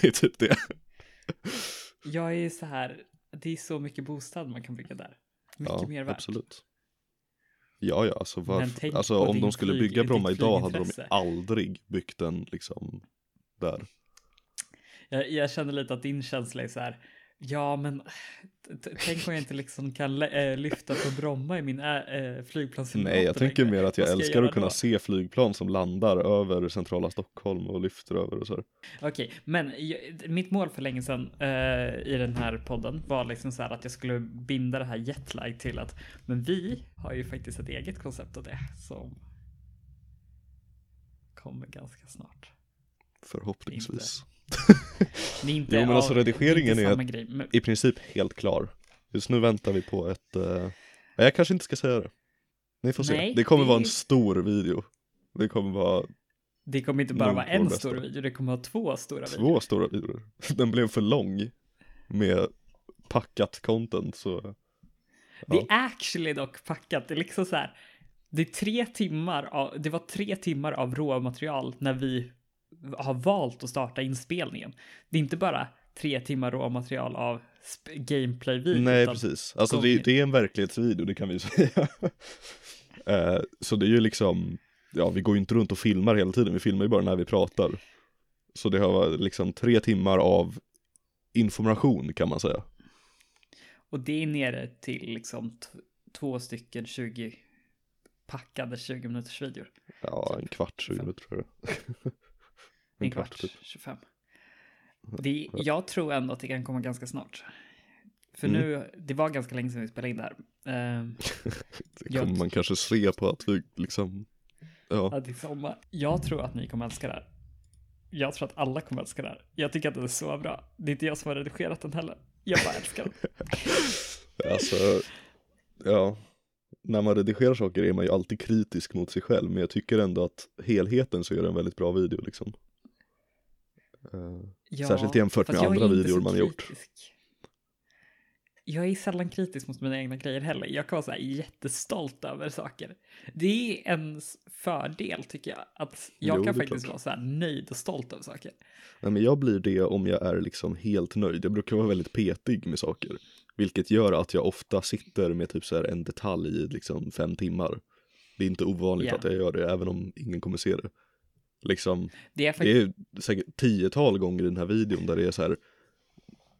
det är typ det. Jag är ju så här, det är så mycket bostad man kan bygga där. Mycket ja, mer värt. absolut. Ja, ja, alltså, varför, alltså om de skulle flyg- bygga Bromma idag hade de aldrig byggt den liksom där. Jag, jag känner lite att din känsla är så här, ja men tänk om jag inte liksom kan äh, lyfta på Bromma i min äh, flygplanssimulator Nej, jag tänker mer att jag älskar att kunna då? se flygplan som landar över centrala Stockholm och lyfter över och så här. Okej, men jag, mitt mål för länge sedan eh, i den här podden var liksom så här att jag skulle binda det här jetlag till att men vi har ju faktiskt ett eget koncept av det som kommer ganska snart. Förhoppningsvis. Det <laughs> är inte, Jo, men alltså ja, redigeringen är, är grej. Men, I princip helt klar. Just nu väntar vi på ett, nej, jag kanske inte ska säga det. Ni får se. Nej, det kommer det- vara en stor video. Det kommer vara det kommer inte bara vara en bästa. stor video, det kommer vara två stora videor. två stora videor. <laughs> Den blev för lång med packat content så Det är actually dock packat. Det är liksom så här. Det är tre timmar av, det var tre timmar av råmaterial när vi har valt att starta inspelningen. Det är inte bara tre timmar råmaterial av gameplay-video. Nej precis, alltså det, det är en verklighetsvideo det kan vi <laughs> säga. Eh, så det är ju liksom, ja vi går ju inte runt och filmar hela tiden, vi filmar ju bara när vi pratar. Så det har varit liksom tre timmar av information kan man säga. Och det är nere till liksom två stycken 20 packade 20 minuters videor. Ja, en kvart, 20 Fem. minuter tror jag. En kvart, typ. 25. Det, jag tror ändå att det kan komma ganska snart. För Mm. nu, det var ganska länge sedan vi spelade in det här. Ehm, <laughs> Det Jag- kommer man kanske se på att vi liksom, ja. Att i sommar. Jag tror att ni kommer älska det här. Jag tror att alla kommer älska det här. Jag tycker att det är så bra. Det är inte jag som har redigerat den heller. Jag bara älskar den. <laughs> Alltså, ja. När man redigerar saker är man ju alltid kritisk mot sig själv, men jag tycker ändå att helheten så är det en väldigt bra video liksom. Eh, Ja, Särskilt jämfört med andra videor man har gjort. Jag är sällan kritisk mot mina egna grejer heller. Jag kan vara så här jättestolt över saker. Det är en fördel tycker jag. Att jag Jo, kan faktiskt klart. vara så här nöjd och stolt över saker. Nej men jag blir det om jag är liksom helt nöjd. Jag brukar vara väldigt petig med saker. Vilket gör att jag ofta sitter med typ så här en detalj i liksom fem timmar. Det är inte ovanligt Ja. att jag gör det, även om ingen kommer se det. Liksom, Det är faktiskt det är säkert tiotal gånger i den här videon där det är så här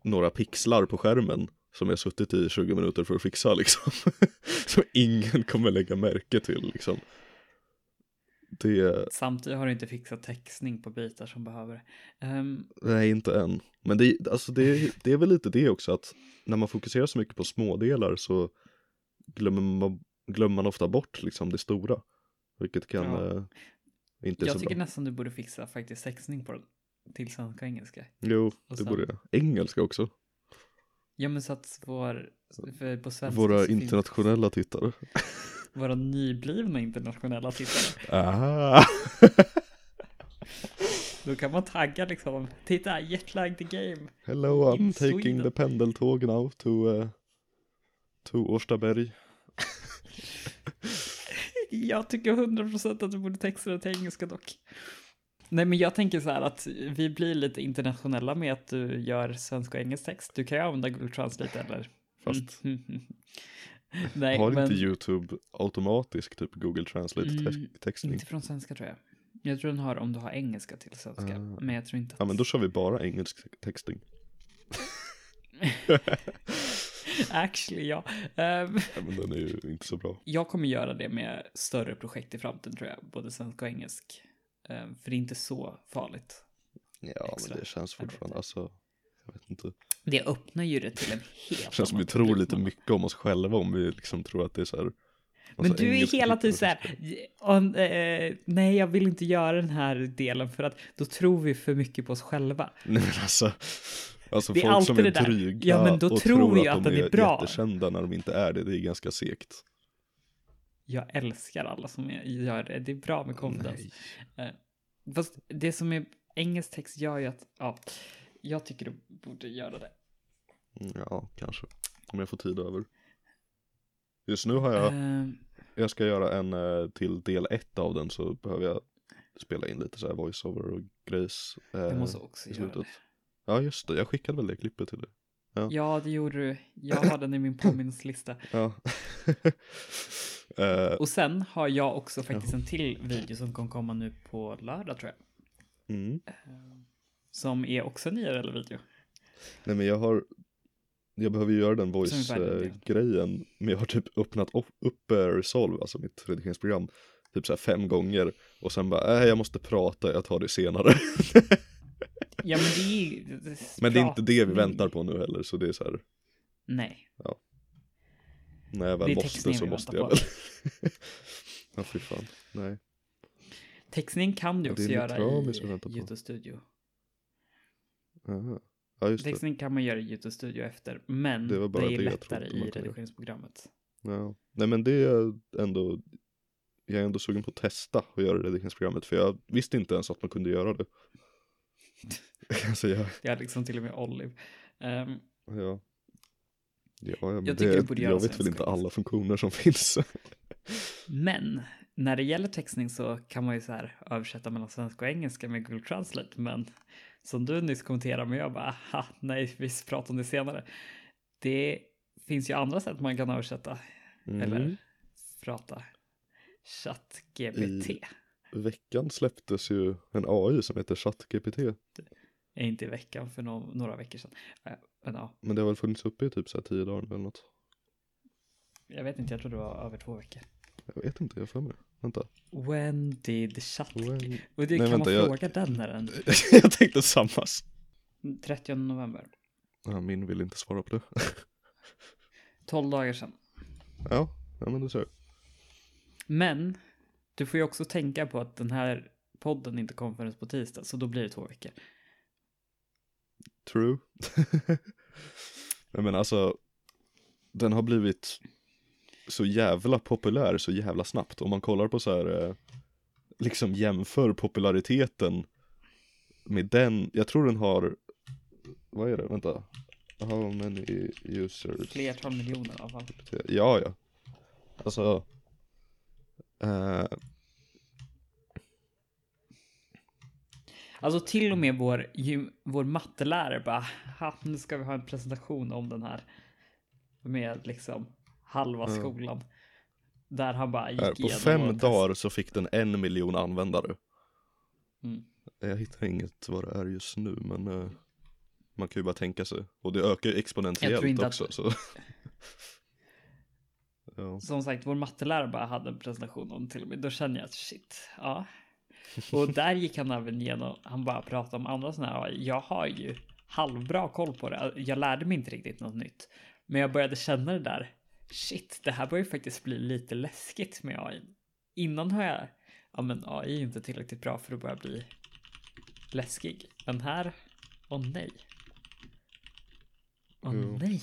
några pixlar på skärmen som jag suttit i 20 minuter för att fixa liksom. <laughs> som ingen kommer lägga märke till liksom. Det, Samtidigt har du inte fixat textning på bitar som behöver. Ehm, Nej, inte än. Men det, alltså det, det är väl lite det också att när man fokuserar så mycket på smådelar så glömmer man, glömmer man ofta bort liksom det stora. Vilket kan Ja. eh, inte jag tycker bra. nästan du borde fixa faktiskt textning på den. Till svenska och engelska. Jo, och det sen- borde jag. Engelska också. Ja men så att vår, på svenska Våra så finns internationella tittare. <laughs> våra nyblivna internationella tittare. Ah. <laughs> Då kan man tagga liksom, titta jetlag the game. Hello, I'm In taking Sweden. the pendeltåg now to, uh, to Årstaberg. Jag tycker 100% att du borde texta det till engelska dock. Nej, men jag tänker så här att vi blir lite internationella med att du gör svenska och engelsk text. Du kan ju använda Google Translate eller? Fast Mm. <laughs> Nej, har men inte YouTube automatisk typ Google Translate Mm, textning? inte från svenska tror jag. Jag tror den har om du har engelska till svenska, Ah. men jag tror inte att... Ja men då kör vi bara engelsk texting. <laughs> <laughs> <laughs> Actually, ja. Ehm, Ja, men den är ju inte så bra. jag kommer göra det med större projekt i framtiden tror jag, både svenska och engelsk. Ehm, för det är inte så farligt. Ja Extra men det känns fortfarande, alltså, jag vet inte. Det öppnar ju det till en <laughs> helt Det känns som vi annan tror lite mycket om oss själva om vi liksom tror att det är så här. Men massa du är hela tiden så här, "Om, eh, nej jag vill inte göra den här delen för att då tror vi för mycket på oss själva. Nej men alltså, alltså Det är folk som är dryga Ja, men då och tror vi att, att de är är bra. jättekända när de inte är det, det är ganska segt. Jag älskar alla som är- gör det, det är bra med confidence. Nej. Fast det som är engelsk text gör ju att, ja, jag tycker du borde göra det. Mm, Ja, kanske. Om jag får tid över. Just nu har jag, Ehm, jag ska göra en eh, till del ett av den så behöver jag spela in lite så här voiceover och grejs. eh, jag måste också i göra det. Ja just det, jag skickade väl det klippet till dig. Ja, det gjorde du. Jag har den i min påminnelselista. <laughs> Ja. <laughs> Eh, Och sen har jag också faktiskt en till video som kommer komma nu på lördag tror jag. mm. Som är också en IRL-video. Nej men jag har Jag behöver ju göra den voice-grejen Men jag har typ öppnat upp, eh, Resolve, alltså mitt redigeringsprogram Typ så här fem gånger Och sen bara, äh, jag måste prata, jag tar det senare <laughs> Ja, men det är ju... Men det är inte det vi väntar på nu heller Så det är så här, Nej. när jag Det väl är måste så måste jag på. väl <laughs> Ja fy fan, nej Textning kan du Ja, det också göra i. YouTube Studio. Aha. Ja just det, Textning kan man göra i YouTube Studio efter, men Det det, är det lättare i redigeringsprogrammet. ja. Nej men det är ändå Jag är ändå sugen på att testa att göra redigeringsprogrammet För jag visste inte ens att man kunde göra det <laughs> <laughs> Alltså jag, Det är liksom till och med Olive. Ehm, Ja. Ja, ja men Jag det, jag vet väl inte alla funktioner som <laughs> finns. men när det gäller textning så kan man ju så här översätta mellan svenska och engelska med Google Translate. Men som du nyss kommenterade, men jag bara, aha, nej, vi pratar om det senare. Det finns ju andra sätt man kan översätta Mm. eller prata. ChatGPT I- Veckan släpptes ju en AI som heter ChatGPT. Är inte i veckan för no några veckor sedan. Eh, Men ja, Men det har väl funnits uppe i typ så här tio dagar eller något. jag vet inte, jag tror det var över två veckor. Jag vet inte, jag har mig. Vänta. When did chat... When- Och det Nej, kan vänta, man jag- fråga den när den... <laughs> jag tänkte samma. 30 november. Ja, min vill inte svara på det. <laughs> 12 dagar sedan. Ja, ja men det ser jag. Men du får ju också tänka på att den här podden inte kommer förrän på tisdag, så då blir det två veckor. True. <laughs> Nej men alltså, den har blivit så jävla populär så jävla snabbt. Om man kollar på så här, eh, liksom jämför populariteten med den, jag tror den har, vad är det, vänta. How many users? Flertal miljoner i alla fall. Ja, ja. Alltså, eh, Alltså till och med vår, vår mattelärare bara, nu ska vi ha en presentation om den här. Med liksom halva Ja. skolan. Där han bara gick här, på igenom fem dagar så fick den en miljon användare. Mm. Jag hittar inget vad det är just nu men eh, man kan ju bara tänka sig. Och det ökar ju exponentiellt också. att- Så. <laughs> ja. Som sagt, vår mattelärare bara hade en presentation om till och med. Då känner jag att shit, ja. Och där gick han även igenom, han bara pratade om andra sådana här, jag har ju halvbra koll på det. Jag lärde mig inte riktigt något nytt. Men jag började känna det där, shit, det här börjar ju faktiskt bli lite läskigt med AI. Innan har jag, ja men AI är inte tillräckligt bra för att börja bli läskig. Men här, åh nej. Åh Jo. nej.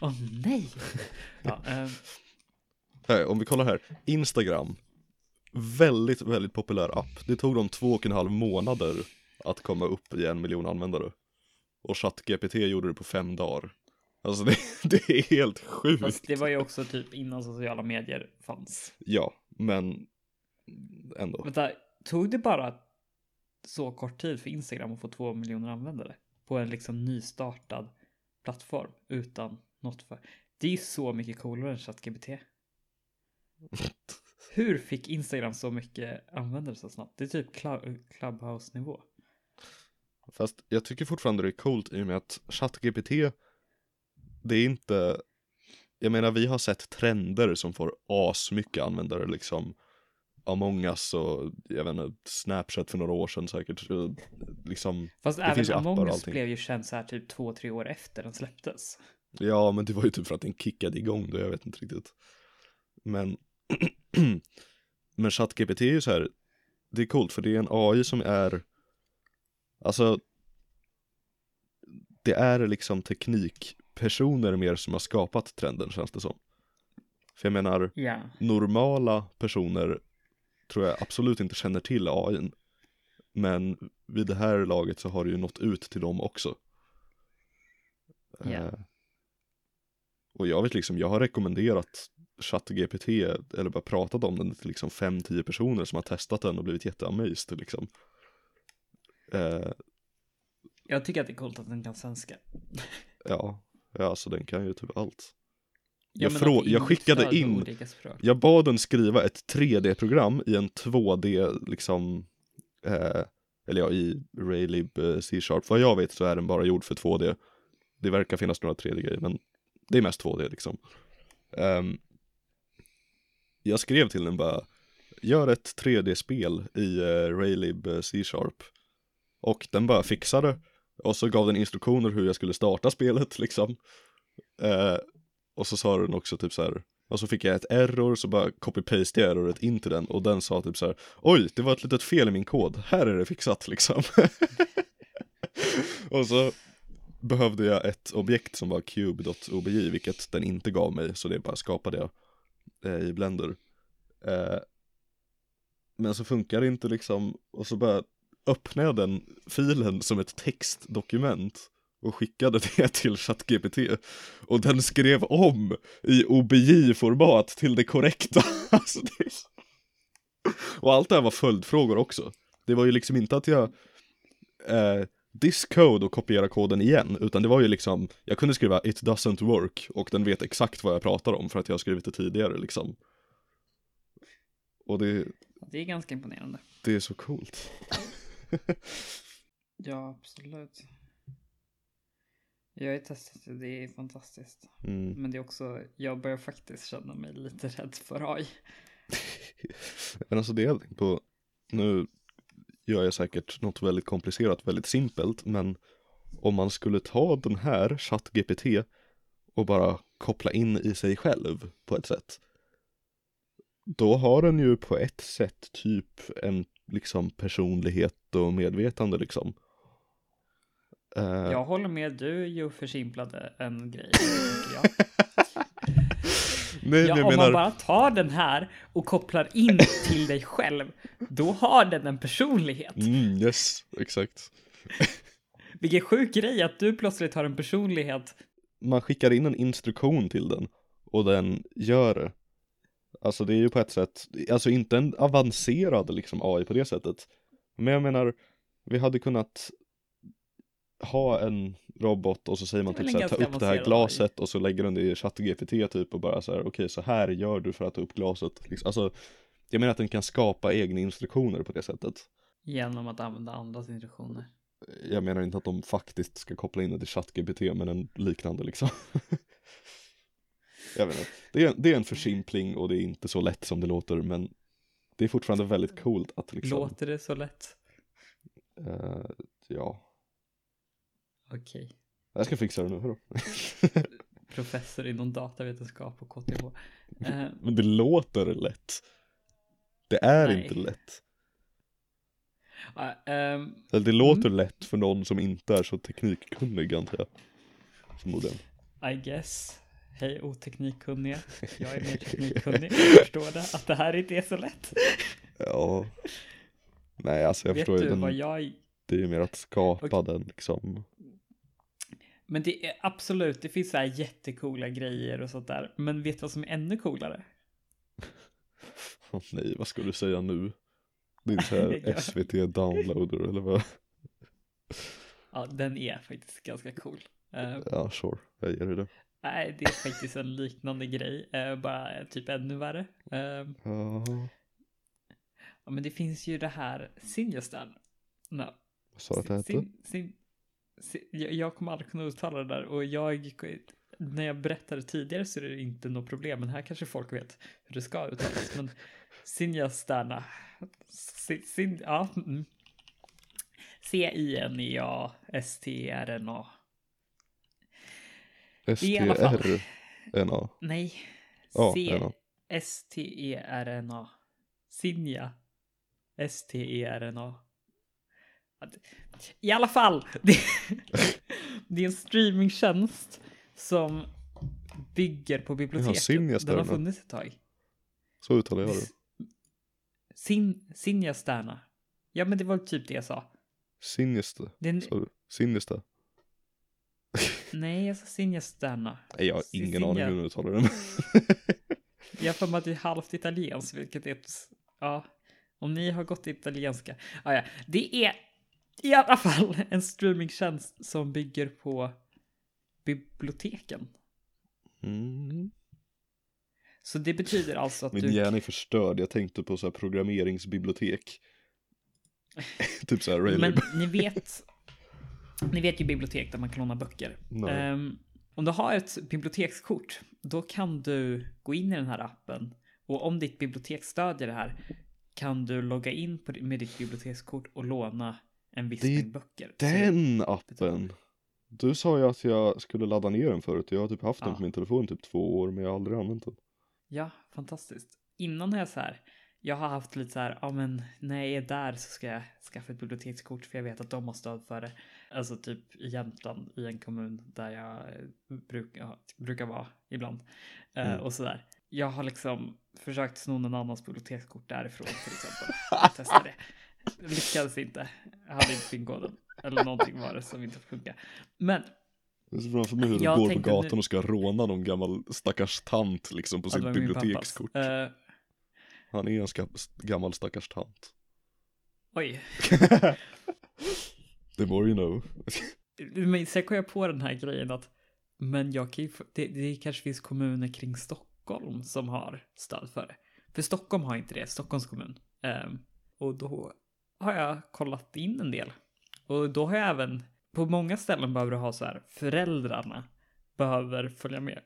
Åh nej. <laughs> Ja, Här, om vi kollar här, Instagram. Väldigt, väldigt populär app. Det tog dem två och en halv månader att komma upp i en miljon användare. Och ChatGPT gjorde det på fem dagar. Alltså det, <laughs> det är helt sjukt. Fast det var ju också typ innan sociala medier fanns. Ja, men ändå. Vänta, tog det bara så kort tid för Instagram att få två miljoner användare på en liksom nystartad plattform utan något för. Det är så mycket coolare än ChatGPT. <laughs> Hur fick Instagram så mycket användare så snabbt? Det är typ Clu- Clubhouse-nivå. Fast jag tycker fortfarande det är coolt i och med att ChatGPT Det är inte Jag menar vi har sett trender som får asmycket användare liksom Among us och jag vet inte, Snapchat för några år sedan säkert liksom Fast även Among us blev ju känd så här typ två, tre år efter den släpptes. Ja men det var ju typ för att den kickade igång det, jag vet inte riktigt Men <clears throat> <clears throat> Men ChatGPT är ju så här Det är coolt för det är en AI som är Alltså Det är liksom teknikpersoner mer som har skapat trenden känns det som För jag menar Ja. normala personer tror jag absolut inte känner till AIn Men vid det här laget så har det ju nått ut till dem också Ja. Eh, Och jag vet liksom, jag har rekommenderat ChatGPT eller bara pratat om den till liksom 5-10 personer som har testat den och blivit jätteamazed liksom. Eh, Jag tycker att det är coolt att den kan svenska. Ja, ja alltså den kan ju typ allt. Ja, Jag frå- jag skickade in-. Jag bad den skriva ett 3D-program i en 2D liksom eh, Eller ja, i Raylib eh, C-sharp. Vad jag vet så är den bara gjord för 2D Det verkar finnas några 3D-grejer men Det är mest 2D liksom. Ehm, jag skrev till den bara Gör ett 3D-spel i uh, Raylib eh, C-sharp Och den bara fixade. Och så gav den instruktioner hur jag skulle starta spelet liksom. Uh, Och så sa den också typ så här och så fick jag ett error, så bara copy-paste jag erroret in till den. Och den sa typ så här Oj, det var ett litet fel i min kod, här är det fixat liksom. <laughs> Och så behövde jag ett objekt som var cube.obj, vilket den inte gav mig, så det bara skapade jag eh, i Blender eh, Men så funkar det inte liksom, och så bara öppnade jag den filen som ett textdokument och skickade <laughs> det till ChatGPT och den skrev om i OBJ-format till det korrekta. <laughs> alltså, det är så... Och allt det här var följdfrågor också. Det var ju liksom inte att jag eh, this code och kopiera koden igen, utan det var ju liksom, jag kunde skriva it doesn't work och den vet exakt vad jag pratar om för att jag har skrivit det tidigare liksom. Och det, Det är ganska imponerande. det är så coolt. <laughs> Ja, absolut. Jag har ju testat det, det är fantastiskt. Mm. Men det är också, jag börjar faktiskt känna mig lite rädd för AI. <laughs> Men alltså det jag på, nu gör jag säkert något väldigt komplicerat, väldigt simpelt, men om man skulle ta den här ChatGPT och bara koppla in i sig själv på ett sätt. Då har den ju på ett sätt typ en liksom personlighet och medvetande liksom. Eh, Jag håller med, du ju försimplade en grej. <laughs> nej, Ja, om jag man menar, bara tar den här och kopplar in till dig själv, då har den en personlighet. mm, yes, exakt. Vilken sjuk grej att du plötsligt har en personlighet. man skickar in en instruktion till den och den gör det. Alltså det är ju på ett sätt, alltså inte en avancerad liksom AI på det sättet. Men jag menar, vi hade kunnat ha en robot och så säger man typ väl en såhär, ta upp det här glaset och så lägger den det i ChatGPT typ och bara så här, okej så här gör du för att ta upp glaset. Liksom, alltså, jag menar att den kan skapa egna instruktioner på det sättet. Genom att använda andras instruktioner. Jag menar inte att de faktiskt ska koppla in det till ChatGPT men en liknande liksom. <laughs> jag vet inte. Det är, det är en försimpling och det är inte så lätt som det låter men det är fortfarande väldigt coolt att liksom, Låter det så lätt? eh, ja. Okej. Jag ska fixa det nu, hörru. <laughs> Professor inom datavetenskap och KTH. Eh, men det låter lätt. Det är Nej. inte lätt. ehm, Eller det låter lätt för någon som inte är så teknikkunnig antar jag. Förmodligen. I guess. Hej oteknikkunniga. Jag är mer <laughs> teknikkunnig. Jag förstår det, att det här inte är så lätt. Ja. Nej alltså jag Vet förstår ju du den, vad jag... det är ju mer att skapa Okej. den liksom. Men det är absolut, det finns så här jättekola grejer och sånt där. Men vet du vad som är ännu coolare? Åh nej, vad ska du säga nu? Din så <laughs> här. SVT downloader eller vad? Ja, den är faktiskt ganska cool. Eh, Ja, sure. Jag ger dig det. Nej, det är faktiskt en liknande grej, eh, bara typ ännu värre. Eh, Ja, ja, men det finns ju det här Sinjastan. No. vad sa du att det hette? Jag, kommer aldrig kunna uttala det där och jag, när jag berättade tidigare så är det inte något problem, men här kanske folk vet hur det ska uttalas. Men Sinjasterna, sin, sin, ja, mm. C-I-N-E-A-S-T-R-N-A. STR-NA. Nej, Ja, C N-A. S-T-E-R-N-A. Sinja. S-T-E-R-N-A. I alla fall. <laughs> Det, det är en streamingtjänst som bygger på biblioteket. Den har funnits ett tag. Så uttalar jag det. Sin, Sinja Stärna. Ja, men det var typ det jag sa. Sinister. Det är en, Sa du? <laughs> Nej, jag sa Sinja Stärna. Nej, jag har ingen aning Sinja. hur du uttalar det. <laughs> Jag har för mig att det är halvt italienskt, vilket är. Ja, om ni har gått italienska. Ah, ja. Det är i alla fall <laughs> en streamingtjänst som bygger på biblioteken. Mm. Så det betyder alltså att Min du... hjärna är förstörd. Jag tänkte på så här programmeringsbibliotek. <laughs> typ så här Men Railway. ni vet... Ni vet ju bibliotek där man kan låna böcker. Ehm, om du har ett bibliotekskort, då kan du gå in i den här appen och om ditt bibliotek stödjer det här kan du logga in med ditt bibliotekskort och låna en viss Det är mängd böcker. Så Den appen! Du sa ju att jag skulle ladda ner den förut. Jag har typ haft den Ja. på min telefon typ två år men jag har aldrig använt den. Ja, fantastiskt. Innan har jag så här, jag har haft lite så här, ja men när jag är där så ska jag skaffa ett bibliotekskort för jag vet att de har stöd för det. Alltså typ i Jämtland i en kommun där jag eh, bruk, ja, brukar vara ibland. Eh, Mm. och så där. Jag har liksom försökt sno någon annans bibliotekskort därifrån till exempel. Jag testade det. <laughs> Lyckades inte. Jag hade inte pinkoden. Eller någonting var det som inte funkade. Men Jag ser framför mig hur du går på gatan nu- och ska råna någon gammal stackars tant liksom på sitt det bibliotekskort. Eh, Han är en ska- gammal stackars tant. oj. <laughs> The more you know. <laughs> Men sen kom jag på den här grejen att men jag kan ju, det, det kanske finns kommuner kring Stockholm som har stöd för det. För Stockholm har inte det, Stockholms kommun. Ehm, och då har jag kollat in en del. Och då har jag även, på många ställen behöver du ha så här, föräldrarna behöver följa med.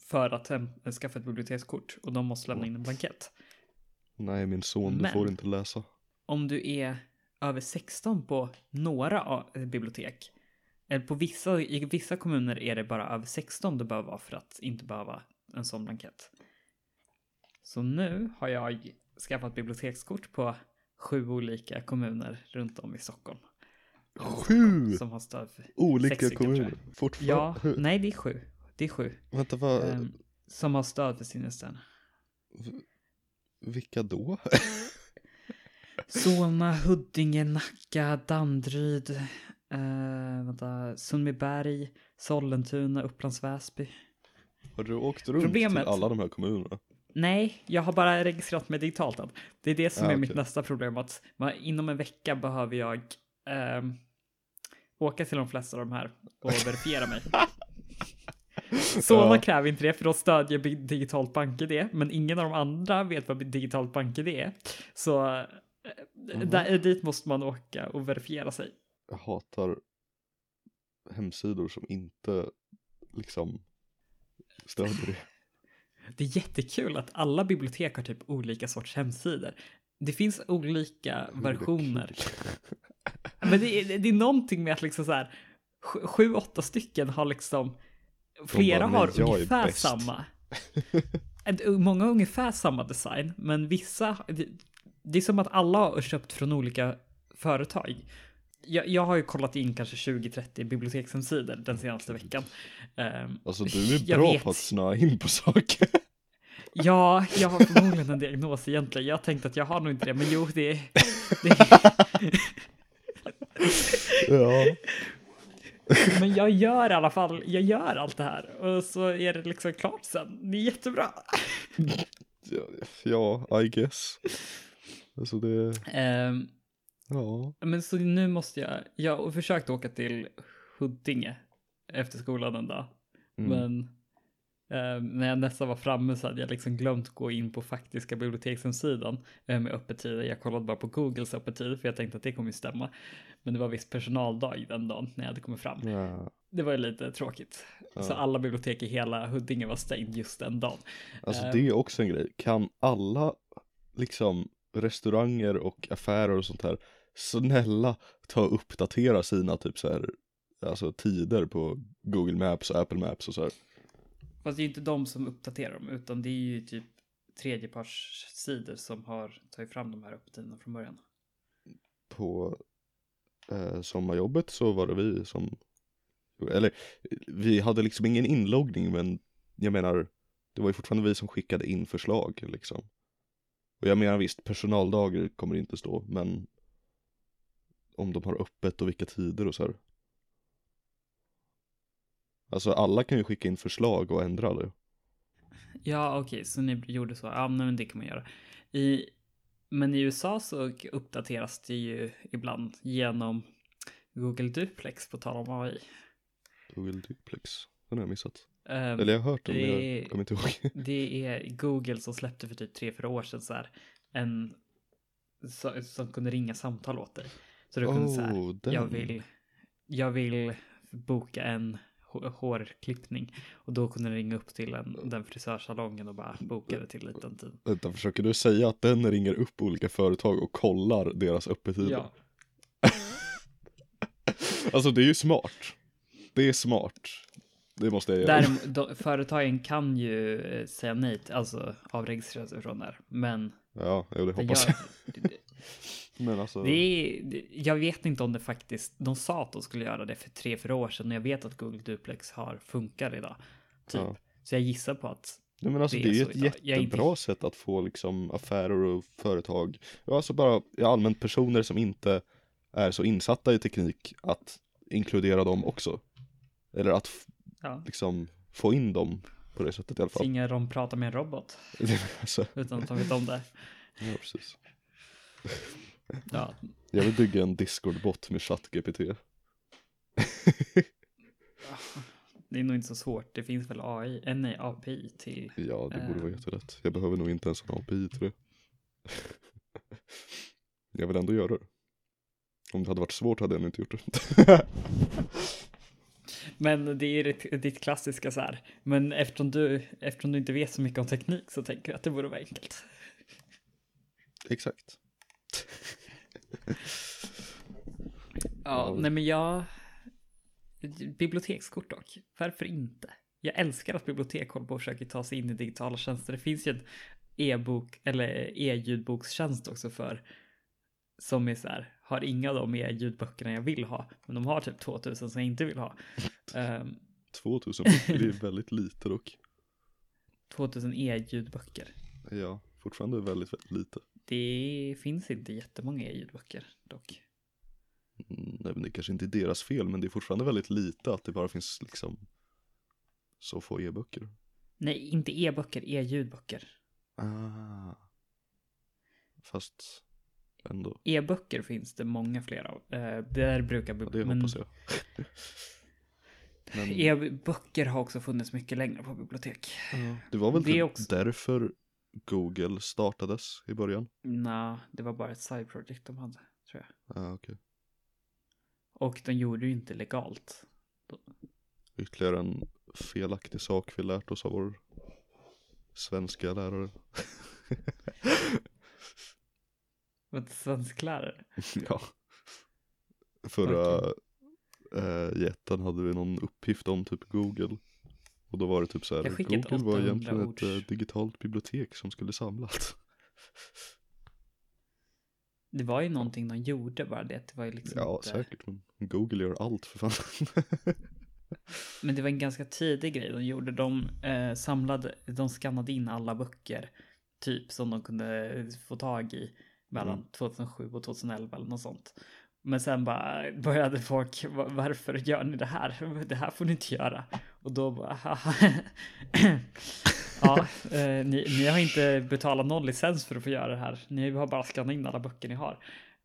För att hem, skaffa ett bibliotekskort och de måste lämna in en blankett. Nej min son, du Men- får inte läsa. om du är över 16 på några a- bibliotek, eller på vissa, i vissa kommuner är det bara över 16 du behöver vara för att inte behöva en sån blankett. Så nu har jag skaffat bibliotekskort på sju olika kommuner runt om i Stockholm. Sju Som har stöd för... olika stycken, kommuner. Fortfarande. Ja, Hur- nej det är sju. Det är sju. Vänta vad, Ehm, som har stöd för sinnesstön. vilka då? Solna, Huddinge, Nacka, Danderyd, eh, vänta, Sundbyberg, Sollentuna, Upplands Väsby. Har du åkt runt Problemet- till alla de här kommunerna? Nej, jag har bara registrerat mig digitalt. Det är det som Ah, är mitt okej. nästa problem. Att inom en vecka behöver jag ehm, åka till de flesta av de här och <laughs> verifiera mig. <laughs> Solna Ja. kräver inte det, för då stödjer digitalt bank-id, men ingen av de andra vet vad digitalt bank-id är. Så eh, Mhm. där, dit måste man åka och verifiera sig. Jag hatar hemsidor som inte liksom stödjer det. Det är jättekul att alla bibliotek har typ olika sorts hemsidor. Det finns olika versioner. <laughs> Men det är, det är någonting med att liksom så här sju, åtta stycken har liksom flera bara, har "Nej, jag är ungefär bäst." samma. <laughs> Många har ungefär samma design, men vissa, det, det är som att alla har köpt från olika företag. Jag, jag har ju kollat in kanske 20-30 bibliotekshemsidor den senaste veckan. Ehm, Alltså du är bra vet. på att snöa in på saker. <laughs> Ja, jag har förmodligen en diagnos egentligen. Jag tänkte att jag har nog inte det, men jo, det är... Det ja. men jag gör i alla fall, jag gör allt det här och så är det liksom klart sen. Det är jättebra. ja, I guess. Alltså det, Ehm, ja. men så nu måste jag, jag har försökt åka till Huddinge efter skolan en dag. Mm. Men eh, när jag nästan var framme så hade jag liksom glömt gå in på faktiska bibliotekshemsidan eh, med öppettider. Jag kollade bara på Googles öppettider för jag tänkte att det kommer ju stämma. Men det var visst personaldag den dagen när jag hade kommit fram. Ja. Det var ju lite tråkigt. Ja. Så alla bibliotek i hela Huddinge var stängt just den dagen. Alltså Eh. det är också en grej. Kan alla liksom restauranger och affärer och sånt här snälla ta och uppdatera sina typ så här alltså tider på Google Maps och Apple Maps och så här. Fast det är ju inte de som uppdaterar dem, utan det är ju typ tredjepartssidor som har tagit fram de här öppettiderna från början. På eh, sommarjobbet så var det vi som eller vi hade liksom ingen inloggning men jag menar det var ju fortfarande vi som skickade in förslag liksom. Och jag menar visst personaldagar kommer det inte stå men om de har öppet och vilka tider och så här. Alltså alla kan ju skicka in förslag och ändra det. Ja, okej, så ni gjorde så. Ja, men det kan man göra. I, men i USA så uppdateras det ju ibland genom Google Duplex på tal om AI. Google Duplex, den har jag missat. Ehm, Eller jag har hört den men det- jag kommer inte ihåg. <laughs> Det är Google som släppte för typ tre fyra år sedan så här en som kunde ringa samtal åt dig. Så du kunde säga, Oh, den. jag vill, jag vill boka en hå- hårklippning och då kunde den ringa upp till en, den frisörsalongen och bara boka det till en liten tid. Vänta, försöker du säga att den ringer upp olika företag och kollar deras öppettider? Ja, <laughs> Alltså det är ju smart. Det är smart. Det måste jag göra. Däremot, företagen kan ju eh, säga nej, alltså avregistrera sig från det här. Men Ja, jo, det hoppas jag. Men alltså. det är, jag vet inte om det faktiskt, de sa att de skulle göra det för tre, fyra år sedan och jag vet att Google Duplex har funkar idag. Typ. Ja. Så jag gissar på att, Nej, men alltså det är ju ett idag. Är inte- jättebra sätt att få liksom affärer och företag. Ja, alltså bara ja, allmänt personer som inte är så insatta i teknik att inkludera dem också. Eller att ja, liksom få in dem på det sättet i alla fall. tvingar de prata med en robot <laughs> alltså, utan att de vet om det. <laughs> ja, precis. Ja, Jag vill bygga en Discord-bot med ChatGPT. <laughs> det är nog inte så svårt. Det finns väl AI, en nej, API till Ja, det borde vara Eh. jättelätt. Jag behöver nog inte ens en API till det. <laughs> jag vill ändå göra det. Om det hade varit svårt hade jag nog inte gjort det. <laughs> Men det är ditt, ditt klassiska så här. Men eftersom du, eftersom du inte vet så mycket om teknik så tänker jag att det borde vara enkelt. Exakt. Ja, nej men jag... Bibliotekskort dock. Varför inte? Jag älskar att bibliotek håller på och försöker ta sig in i digitala tjänster. Det finns ju en e-bok eller e-ljudbokstjänst också för som är så här, har inga av de e-ljudböckerna jag vill ha, men de har typ 2000 som jag inte vill ha. Um, 2000 böcker, det är väldigt lite dock. <laughs> 2000 e-ljudböcker. Ja, fortfarande väldigt, väldigt lite. Det finns inte jättemånga e-ljudböcker dock. Mm, nej men det kanske inte är deras fel men det är fortfarande väldigt lite att det bara finns liksom så få e-böcker. Nej, inte e-böcker, e-ljudböcker. Ah. Fast ändå. E-böcker finns det många fler av. Eh, där brukar Ja, det men hoppas jag. <laughs> men e-böcker har också funnits mycket längre på bibliotek. det var väl det typ också- därför Google startades i början? Nej, det var bara ett side project de hade, tror jag. Ah, okej. Och de gjorde ju inte legalt. Ytterligare en felaktig sak vi lärt oss av vår svenska lärare. <laughs> Vad svensklärare. <laughs> ja. Förra äh, jätten hade vi någon uppgift om typ Google. Och då var det typ så här, Google var 800 egentligen ett ords. eh, digitalt bibliotek som skulle samlat. Det var ju någonting de gjorde bara det. Det var ju liksom Ja, inte... säkert. Men Google gör allt för fan. <laughs> Men det var en ganska tidig grej de gjorde. De eh, samlade, de skannade in alla böcker. Typ som de kunde få tag i mellan Mm. 2007 och 2011 eller något sånt. Men sen bara började folk, "Va- varför gör ni det här? Det här får ni inte göra. Och då bara. <clears throat> Ja, eh, ni, ni har inte betalat någon licens för att få göra det här. Ni har bara skannat in alla böcker ni har.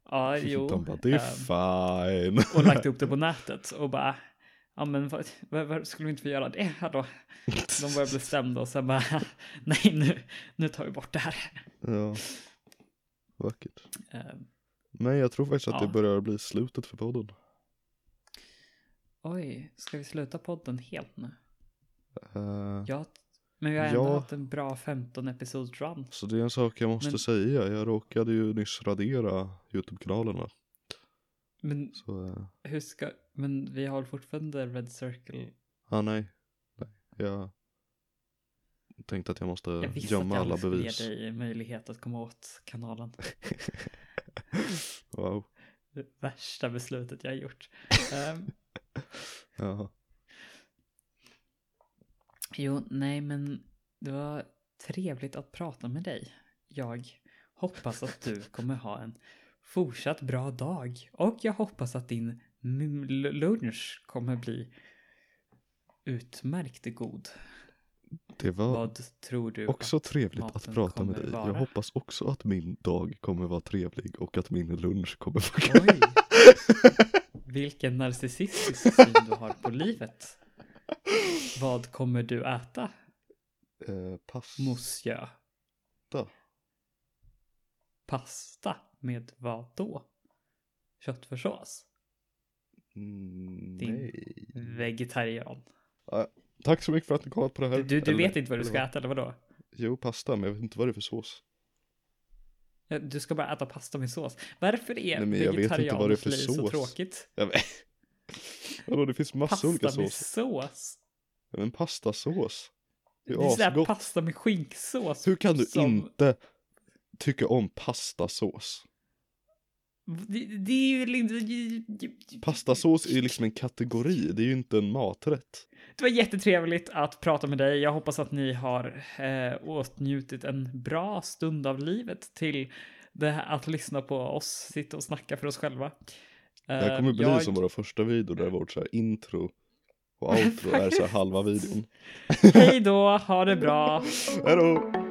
Ja, jo. De bara, det är ehm, fine. <laughs> och lagt upp det på nätet och bara, ja men vad skulle vi inte få göra det här då? De börjar bli stämda och sen bara, <laughs> nej nu, nu tar vi bort det här. Ja. Vackert. Ehm, Men jag tror faktiskt att Ja. det börjar bli slutet för podden. oj, ska vi sluta podden helt nu? Eh, Ja, men vi har ändå Ja. haft en bra 15 episodes run. Så det är en sak jag måste Men- säga. Jag råkade ju nyss radera YouTube-kanalen va. Men Så, eh, hur ska, men vi har fortfarande Red Circle. ah, nej. nej. Jag tänkte att jag måste Jag visste gömma att jag alla aldrig skulle bevis. ge dig möjlighet att komma åt kanalen. <laughs> <laughs> wow. Det värsta beslutet jag har gjort. <laughs> Jaha. jo, nej, men det var trevligt att prata med dig. Jag hoppas att du kommer ha en fortsatt bra dag och jag hoppas att din lunch kommer bli utmärkt god. Det var Vad tror du? också trevligt att prata med dig. vara? Jag hoppas också att min dag kommer vara trevlig och att min lunch kommer vara Oj! <laughs> Vilken narcissistisk syn du har på livet. Vad kommer du äta, eh, pass. monsieur? Da. Pasta med vad då? Köttfärssås? Mm, Din- nej. Vegetarian? Tack så mycket för att ni kollat på det här. Du, du, du Eller- vet inte vad du ska äta, eller vadå? Jo, pasta, men jag vet inte vad det är för sås. Du ska bara äta pasta med sås. Varför är Nej, men jag vet inte vad det är för så sås. tråkigt? Vadå, det finns massa olika Pasta med sås. sås? Ja, men pastasås. Det Det är är sådär pasta med skinksås. Hur kan du som- inte tycka om pastasås? Det, det är ju liksom... Pastasås är ju liksom en kategori, det är ju inte en maträtt. Det var jättetrevligt att prata med dig. Jag hoppas att ni har eh, åtnjutit en bra stund av livet till det här, att lyssna på oss sitta och snacka för oss själva. Det här kommer bli Eh, jag- som våra första video där vårt så här intro och <laughs> outro är så halva videon. Hej då, ha det bra. <laughs> Hejdå!